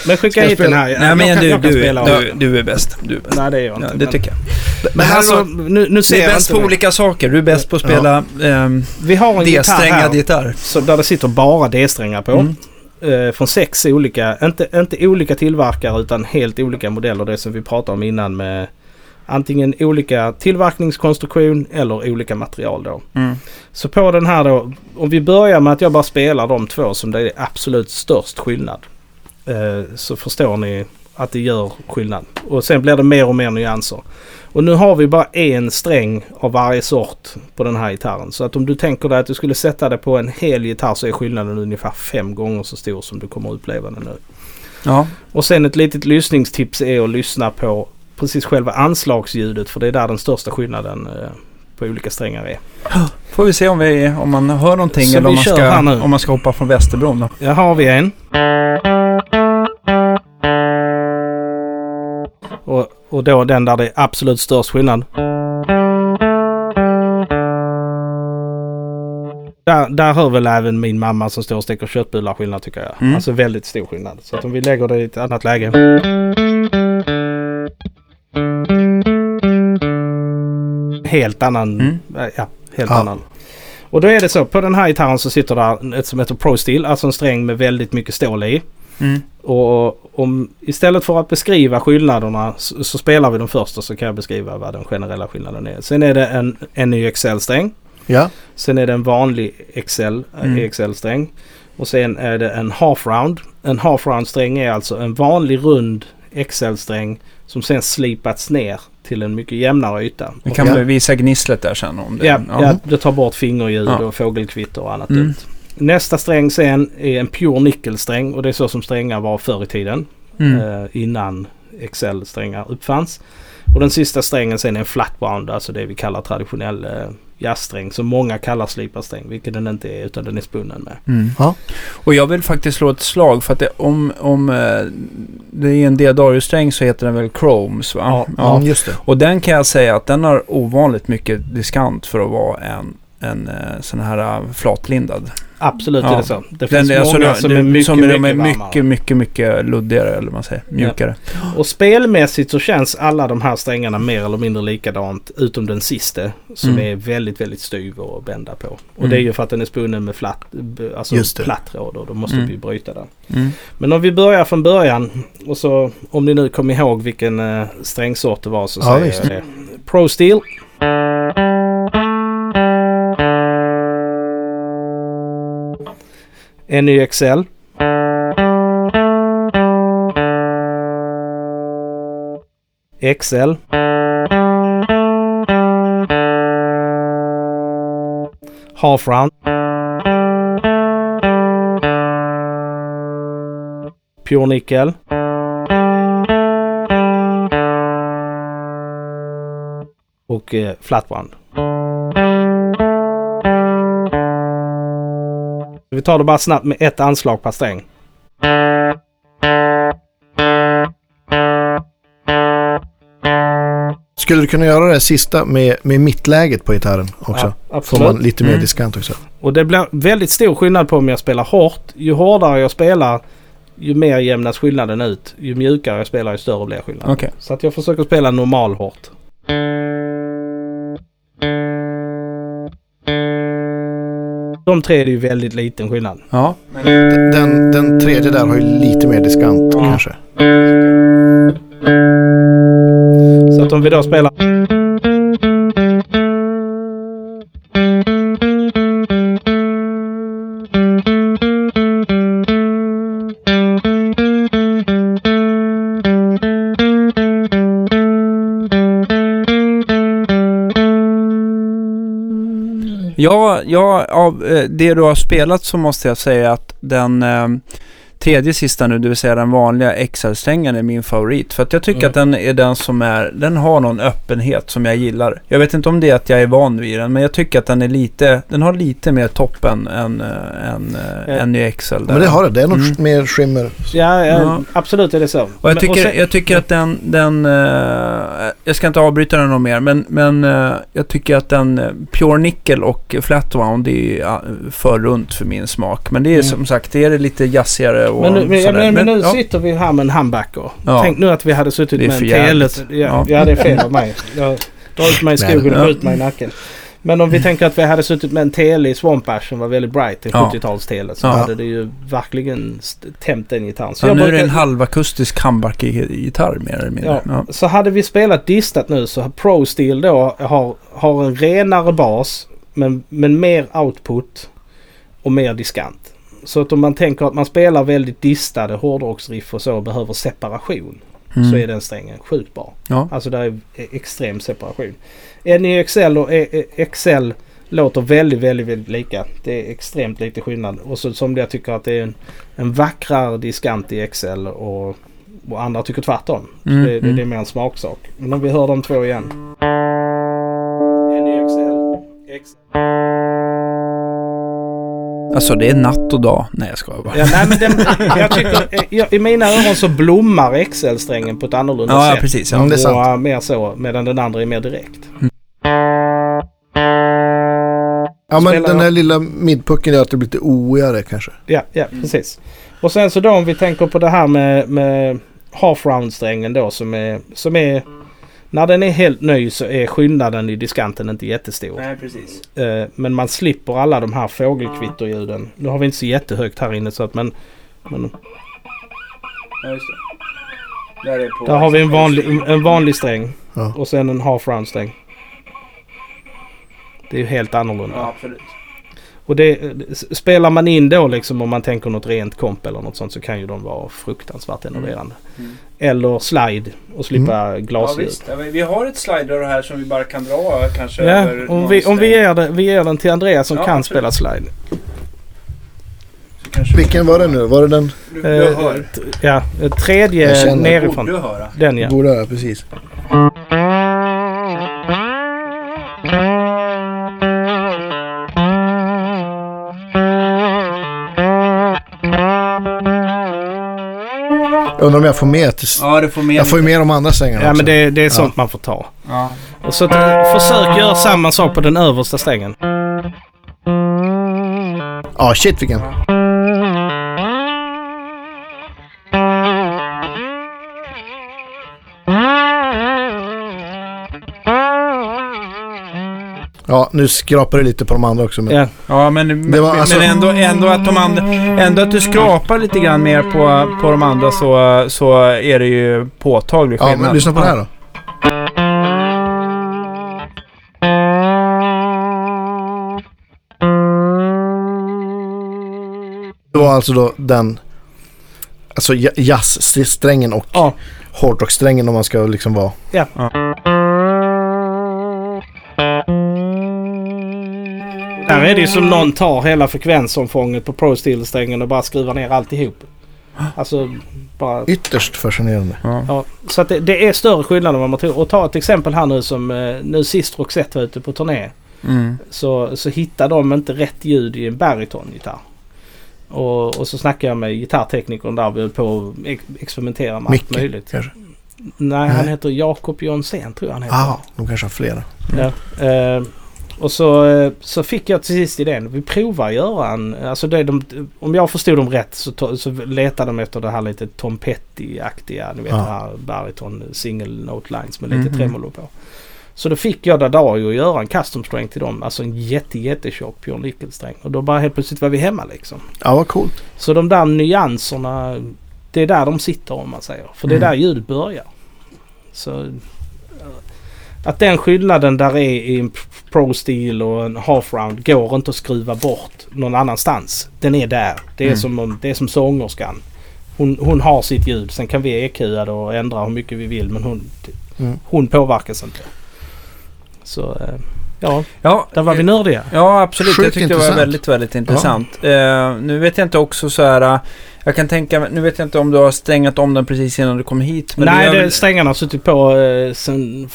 Men skicka hit den här. Nej, jag men kan, du, jag kan du, spela. du, du är bäst. Du är bäst. Nej, det är jag inte. Ja, det men- tycker jag. Men Men här alltså, var, nu, nu ser Du är bäst på det. olika saker. Du är bäst på att spela ehm, Vi har en gitarr D-strängad här gitarr. så där det sitter bara D-strängar på. Mm. Eh, från sex olika, inte, inte olika tillverkare utan helt olika modeller. Det som vi pratade om innan med antingen olika tillverkningskonstruktion eller olika material då. Mm. Så på den här då, om vi börjar med att jag bara spelar de två som det är absolut störst skillnad. Eh, så förstår ni att det gör skillnad. Och sen blir det mer och mer nyanser. Och nu har vi bara en sträng av varje sort på den här gitarren. Så att om du tänker dig att du skulle sätta det på en hel gitarr så är skillnaden ungefär fem gånger så stor som du kommer uppleva den nu. Ja. Och sen ett litet lyssningstips är att lyssna på precis själva anslagsljudet för det är där den största skillnaden eh, på olika strängar är. Får vi se om, vi, om man hör någonting Så eller om man, ska, om man ska hoppa från Västerbron. Då. Här har vi en. Och Och då den där det är absolut störst skillnad. Där, där hör väl även min mamma som står och steker köttbullar skillnad tycker jag. Mm. Alltså väldigt stor skillnad. Så att om vi lägger det i ett annat läge. Helt annan. Mm. Ja, helt Ja. annan. Och då är det så. På den här gitarren så sitter där ett som heter Pro Steel. Alltså en sträng med väldigt mycket stål i. Mm. Och om, istället för att beskriva skillnaderna så, så spelar vi dem först och så kan jag beskriva vad den generella skillnaden är. Sen är det en, en ny XL-sträng. Ja, Sen är det en vanlig XL, Mm. EXL-sträng. Och sen är det en half-round. En half-round-sträng är alltså en vanlig rund XL-sträng som sen slipats ner till en mycket jämnare yta. Vi kan Ja. väl visa gnisslet där sen om det. Ja, ja. det tar bort fingerljud Ja. och fågelkvitter och annat Mm. dumt. Nästa sträng sen är en pure nickelsträng och det är så som strängar var förr i tiden. Mm. eh, innan XL-strängar uppfanns. Och den sista strängen sen är en flatbound, alltså det vi kallar traditionell eh, jazzsträng som många kallar sliparsträng, vilket den inte är utan den är spunnen med. Mm. Ja. Och jag vill faktiskt slå ett slag för att det, om, om eh, det är en Diadario-sträng så heter den väl Chromes va? Ja. Mm, just det. Och den kan jag säga att den har ovanligt mycket diskant för att vara en, en eh, sån här eh, flatlindad. Absolut Ja. är det så. Det Den, finns alltså, många som det- är mycket, som mycket, varmare. mycket, mycket, mycket luddigare eller vad man säger. Mjukare. Och spelmässigt så känns alla de här strängarna mer eller mindre likadant utom den sista som Mm. är väldigt, väldigt styv att bända på. Och Mm. det är ju för att den är spunnen med flatt, alltså platt tråd och då måste Mm. vi bryta den. Mm. Men om vi börjar från början och så om ni nu kommer ihåg vilken uh, strängsort det var så Ja, säger visst. jag det. Pro Steel. NYXL. XL. Half round. Pure nickel. Och eh, flatband. Vi tar det bara snabbt med ett anslag per sträng. Skulle du kunna göra det sista med, med mittläget på gitarren också? Ja, Får man absolut. lite mer Mm. diskant också. Och det blir väldigt stor skillnad på om jag spelar hårt. Ju hårdare jag spelar ju mer jämnas skillnaden ut. Ju mjukare jag spelar ju större blir skillnaden. Okej. Så att jag försöker spela normal hårt. De tre är det ju väldigt liten skillnad. Ja. Den, den tredje där har ju lite mer diskant Ja. kanske. Så att om vi då spelar... Ja, ja, av eh, det du har spelat så måste jag säga att den eh, tredje sista nu, det vill säga den vanliga XL-strängen är min favorit. För att jag tycker Mm. att den är den som är, den har någon öppenhet som jag gillar. Jag vet inte om det är att jag är van vid den, men jag tycker att den är lite, den har lite mer toppen än, äh, än, äh, än i XL. Där. Men det har det. Det är något Mm. mer skimmer. Ja, ja, Ja. absolut är det så. Och jag Men- tycker, sen- jag tycker att den, den eh, jag ska inte avbryta den någon mer, men, men jag tycker att den Pure Nickel och Flat Wound är för runt för min smak. Men det är Mm. som sagt, det är det lite jazzigare och Men nu, men, men, men nu ja. sitter vi här med en humbucker. Ja. Tänk nu att vi hade suttit med en tele. Ja, Ja. det är fel av mig. Jag drar ut mig i skogen och skjuter mig i nacken. Men om vi tänker att vi hade suttit med en tele i Swamp Ash som var väldigt bright, en Ja. 70-talstele, så hade det ju verkligen tämt den gitarren. Så, nu är det brukar- en halvakustisk humbucker-gitarr mer eller mindre. Ja. Så hade vi spelat distat nu så har Pro Steel då har, har en renare bas men, men mer output och mer diskant. Så att om man tänker att man spelar väldigt distade hårdrocksriff och så och behöver separation Mm. så är den strängen sjukt bra. Ja. Alltså det är extrem separation. NEXL och E- E- XL låter väldigt, väldigt, väldigt lika. Det är extremt lite skillnad. Och så som jag tycker att det är en, en vackrare diskant i XL och, och andra tycker tvärtom. Mm, det, det, mm. det är mer en smaksak. Men om vi hör de två igen. E, NEXL, XL. Alltså det är natt och dag. Nej jag skojar bara. Ja, nej, men den, jag tycker, eh, jag, I mina öron så blommar XL-strängen på ett annorlunda Ja, ja sätt. precis. Mm, Ja. det är sant. Och, äh, mer så, medan den andra är mer direkt. Ja men Spelar den jag- här lilla midpucken gör att det blir lite oigare kanske. Ja, ja precis. Och sen så då om vi tänker på det här med, med half round-strängen då som är, som är... När den är helt ny så är skillnaden i diskanten inte jättestor. Nej precis. Eh, men man slipper alla de här fågelkvitterljuden. Nu har vi inte så jättehögt här inne så att men... men Ja just det. Där, är på där har vi en vanlig, en vanlig sträng. Ja. Och sen en half round-sträng. Det är ju helt annorlunda. Ja absolut. Och det, spelar man in då liksom om man tänker något rent komp eller något sånt så kan ju de vara fruktansvärt enerverande. Mm. Eller slide och slippa Ja, glasljud. Ja, men vi har ett slider här som vi bara kan dra kanske Ja, om vi, om vi, ger det, vi ger den till Andreas som Ja, kan absolut. spela slide. Vilken var det nu? Var det den? du, du Eh, hör. ja, eh, tredje nerifrån. Den ja. Borde höra, precis. Jag undrar om jag får med till... Ja det får mer. Jag får ju med de andra strängarna Ja också. men det, det är sånt man får ta. Ja. Och så försök göra samma sak på den översta strängen. Ja, shit vilken. Ja, nu skrapar det lite på de andra också. Men... Ja. Ja men, men, var alltså- men ändå, ändå att de andra, ändå att du skrapar lite grann mer på, på de andra så, så är det ju påtaglig Ja, skillnad. men lyssna på det här då. Det var alltså då den alltså ja- jazzsträngen och Ja. hårdrocksträngen om man ska liksom vara. Där är det ju som någon tar hela frekvensomfånget på Pro Steel-strängen och bara skruvar ner alltihop. Alltså bara... Ytterst fascinerande. Ja. Ja, så att det, det är större skillnad än vad man tror. Och ta ett exempel här nu som eh, nu sist Roxette var ute på turné. Mm. Så, så hittar de inte rätt ljud i en barytongitarr. Och, och så snackar jag med gitarrteknikern där vi höll på att ex- experimentera med allt Micke, möjligt. kanske? Nej, han Nej. heter Jakob Jonsén tror jag han heter. Ja, de kanske har flera. Ja. Eh, och så, eh, så fick jag till sist idén. Vi provar göra en... Alltså det de, om jag förstod dem rätt så, to, så letade de efter det här lite Tom Petty-aktiga. Ni vet Ja. det här bariton single note lines med lite Mhm. tremolo på. Så då fick jag Dadario att göra en custom sträng till dem. Alltså en jätte jättetjock Björn Nickel-sträng. Och då bara helt plötsligt var vi hemma liksom. Ja, vad coolt. Så de där nyanserna. Det är där de sitter om man säger. För det är Mm. där ljudet börjar. Så eh, att den skillnaden där är i en Pro Steel och en Half Round går inte att skruva bort någon annanstans. Den är där. Det är, Mm. som, om- det är som sångerskan. Hon, hon har sitt ljud. Sen kan vi EQa det och ändra hur mycket vi vill. Men hon, Mm. hon påverkas inte. Så eh, ja, Ja, där var vi nördiga. Ja, absolut. Sjukt jag tyckte det var intressant. väldigt, väldigt intressant. Eh, nu vet jag inte också så här... eh, Jag kan tänka Nu vet jag inte om du har stängat om den precis innan du kom hit. Men Nej, det, väl- strängarna har suttit på eh, sen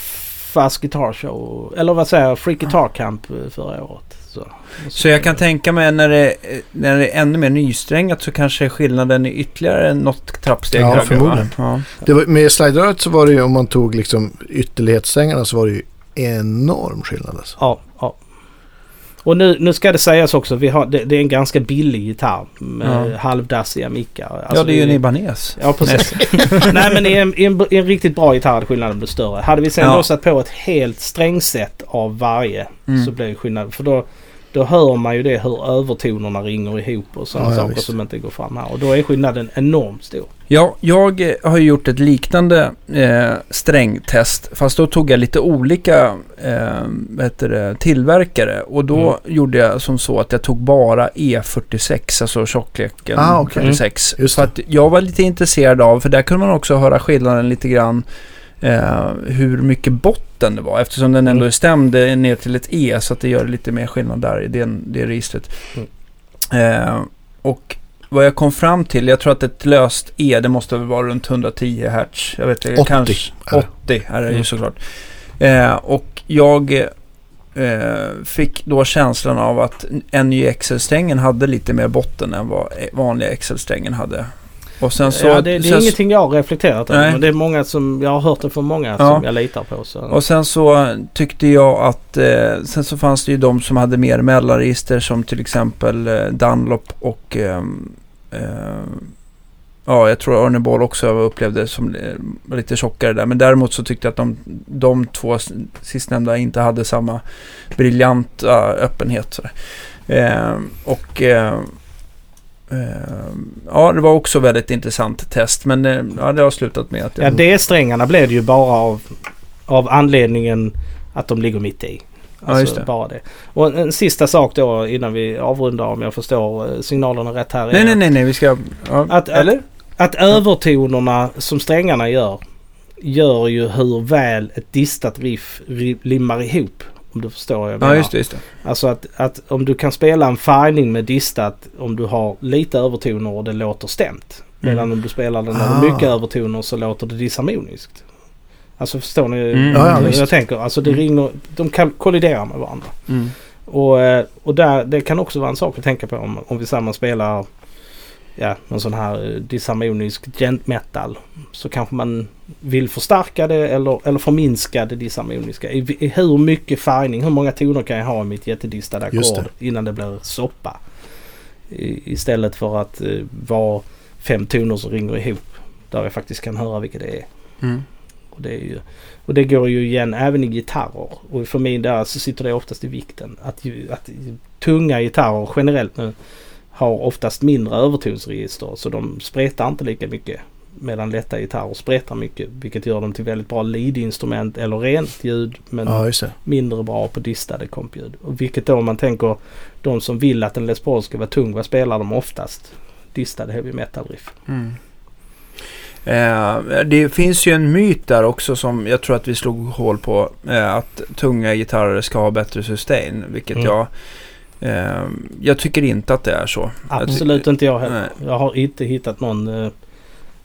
Fast Guitar Show. Eller vad säger jag? Free Guitar Camp eh, förra året. Så, Så jag kan tänka mig när det, när det är ännu mer nysträngat så kanske skillnaden är ytterligare något trappsteg Ja, högre. va? förmodligen. Ja. Det var, med slideröret så var det ju om man tog liksom ytterlighetssträngarna så var det ju enorm skillnad alltså. Ja. Och nu, nu ska det sägas också, vi har, det, det är en ganska billig gitarr med Ja. halvdassiga mickar. Alltså, ja, det är ju en Ibanez. Ja, precis. Nej, men i en, i, en, i en riktigt bra gitarr hade skillnaden blivit större. Hade vi sen Ja. då satt på ett helt strängset av varje Mm. så blir det skillnad. För då, då hör man ju det hur övertonerna ringer ihop och sådana Ja, ja, saker visst. som inte går fram här. Och då är skillnaden enormt stor. Ja, jag eh, har ju gjort ett liknande eh, strängtest. Fast då tog jag lite olika eh, det, tillverkare. Och då gjorde jag som så att jag tog bara E46, alltså tjockleken Ah, okej. 46. Just För att jag var lite intresserad av, för där kunde man också höra skillnaden lite grann. Eh, hur mycket botten det var eftersom den ändå Mm. är stämd eh, ner till ett E så att det gör lite mer skillnad där i den, det registret. Eh, och vad jag kom fram till, jag tror att ett löst E, det måste väl vara runt 110 Hz. Jag vet inte, 80 kanske är det. 80 är det ju Mm. såklart. Eh, och jag eh, eh, fick då känslan av att NY-XL-strängen hade lite mer botten än vad vanliga XL-strängen hade. Och sen så, ja, det, det är sen, ingenting jag har reflekterat över. Men det är många som, jag har hört det från många Ja. som jag litar på. Så. Och sen så tyckte jag att, eh, sen så fanns det ju de som hade mer mellanregister som till exempel eh, Dunlop och ehm, eh, ja, jag tror Arne Ball också upplevde det som eh, lite tjockare där. Men däremot så tyckte jag att de, de två sistnämnda inte hade samma briljanta öppenhet. Eh, och eh, ja, det var också väldigt intressant test. Men eh, ja, det har slutat med att Ja, D-strängarna blev det ju bara av, av anledningen att de ligger mitt i. Ja, just det. Bara det. Och en, en sista sak då innan vi avrundar om jag förstår eh, signalerna rätt här. Nej, nej, nej, nej, vi ska... Ja, Att- eller? Att övertonerna som strängarna gör gör ju hur väl ett distat riff ri- limmar ihop. Om du förstår vad jag menar. Ja, just det, just det. Alltså att, att om du kan spela en fining med distat om du har lite övertoner och det låter stämt. Mm. Medan om du spelar den när det Ah. är mycket övertoner så låter det disharmoniskt. Alltså förstår ni? Mm. Ja, ja, jag, visst. jag tänker, alltså det Mm. ringer, de kan kollidera med varandra. Mm. Och, eh, och där, det kan också vara en sak att tänka på om, om vi samman spelar ja, någon sån här eh, disharmonisk gent metal. Så kanske man vill förstärka det eller, eller förminska det disharmoniska. I, I hur mycket fining, hur många toner kan jag ha i mitt jättedistade ackord innan det blir soppa. I, istället för att eh, vara fem toner som ringer ihop. Där jag faktiskt kan höra vilka det är. Mm. Och det, är ju, och det går ju igen även i gitarrer. Och för mig där så sitter det oftast i vikten. Att, att tunga gitarrer generellt nu har oftast mindre övertonsregister. Så de spretar inte lika mycket. Medan lätta gitarrer spretar mycket. Vilket gör dem till väldigt bra lead-instrument eller rent ljud. Men Ja, mindre bra på distade kompljud. Och vilket då om man tänker de som vill att en Les Paul ska vara tung. Vad spelar de oftast? Distade heavy metal riff. Mm. Eh, det finns ju en myt där också som jag tror att vi slog hål på. Eh, att tunga gitarrer ska ha bättre sustain. Vilket Mm. jag... Eh, jag tycker inte att det är så. Jag Absolut tycker- inte jag heller. Nej. Jag har inte hittat någon, eh,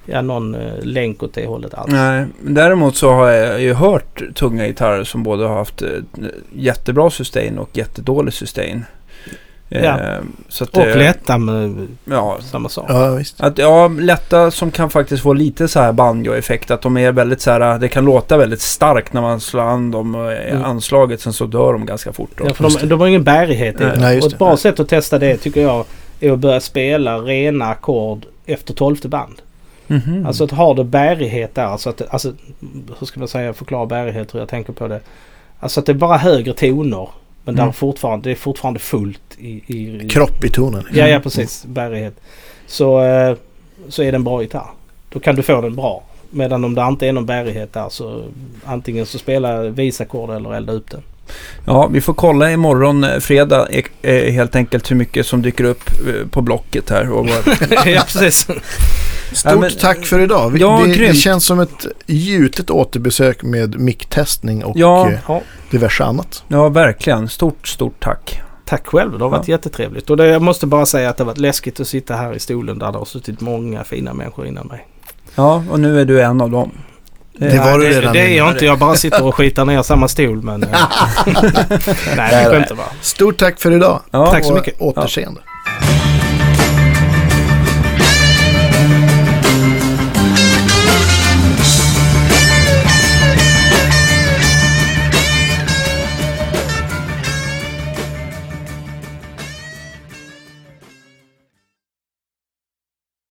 ja, någon eh, länk åt det hållet alls. Nej, däremot så har jag ju hört tunga gitarrer som både har haft eh, jättebra sustain och jättedålig sustain. Eh, Ja. Så att, Och eh, lätta med Ja, samma sak. Ja, visst. Att, ja, lätta som kan faktiskt få lite så här banjo-effekt. Att de är väldigt så här, det kan låta väldigt starkt när man slår an dem i Mm. anslaget. Sen så dör de ganska fort. Då. Ja, för de, de har ingen bärighet i det. Nej, och ett bra sätt att testa det tycker jag är att börja spela rena ackord efter tolfte band. Mhm. Alltså att ha det bärighet där. Alltså att, alltså, hur ska man säga, förklara bärighet hur jag tänker på det. Alltså att det är bara högre toner. Men Mm. där fortfarande, det är fortfarande fullt i... i Kropp i tonen. Ja, ja precis. Bärighet. Så, eh, så är det en bra gitarr. Då kan du få den bra. Medan om det inte är någon bärighet där så antingen så spela visackord eller elda upp den. Ja, vi får kolla imorgon eh, fredag eh, eh, helt enkelt hur mycket som dyker upp på Blocket här. Och ja precis. Stort Ja, men- tack för idag. Vi, Ja, det, det känns som ett gjutet återbesök med micktestning och Ja. Ja, diverse annat. ja, verkligen. Stort, stort tack. tack själv. Det har varit Ja. jättetrevligt. Och det, jag måste bara säga att det har varit läskigt att sitta här i stolen där det har suttit många fina människor innan mig. Ja, och nu är du en av dem. Det var du det, redan Det är jag inte. Jag bara sitter och skitar ner samma stol. Men, eh, nej, jag skämtar bara. Stort tack för idag. Ja, Tack så mycket. återseende.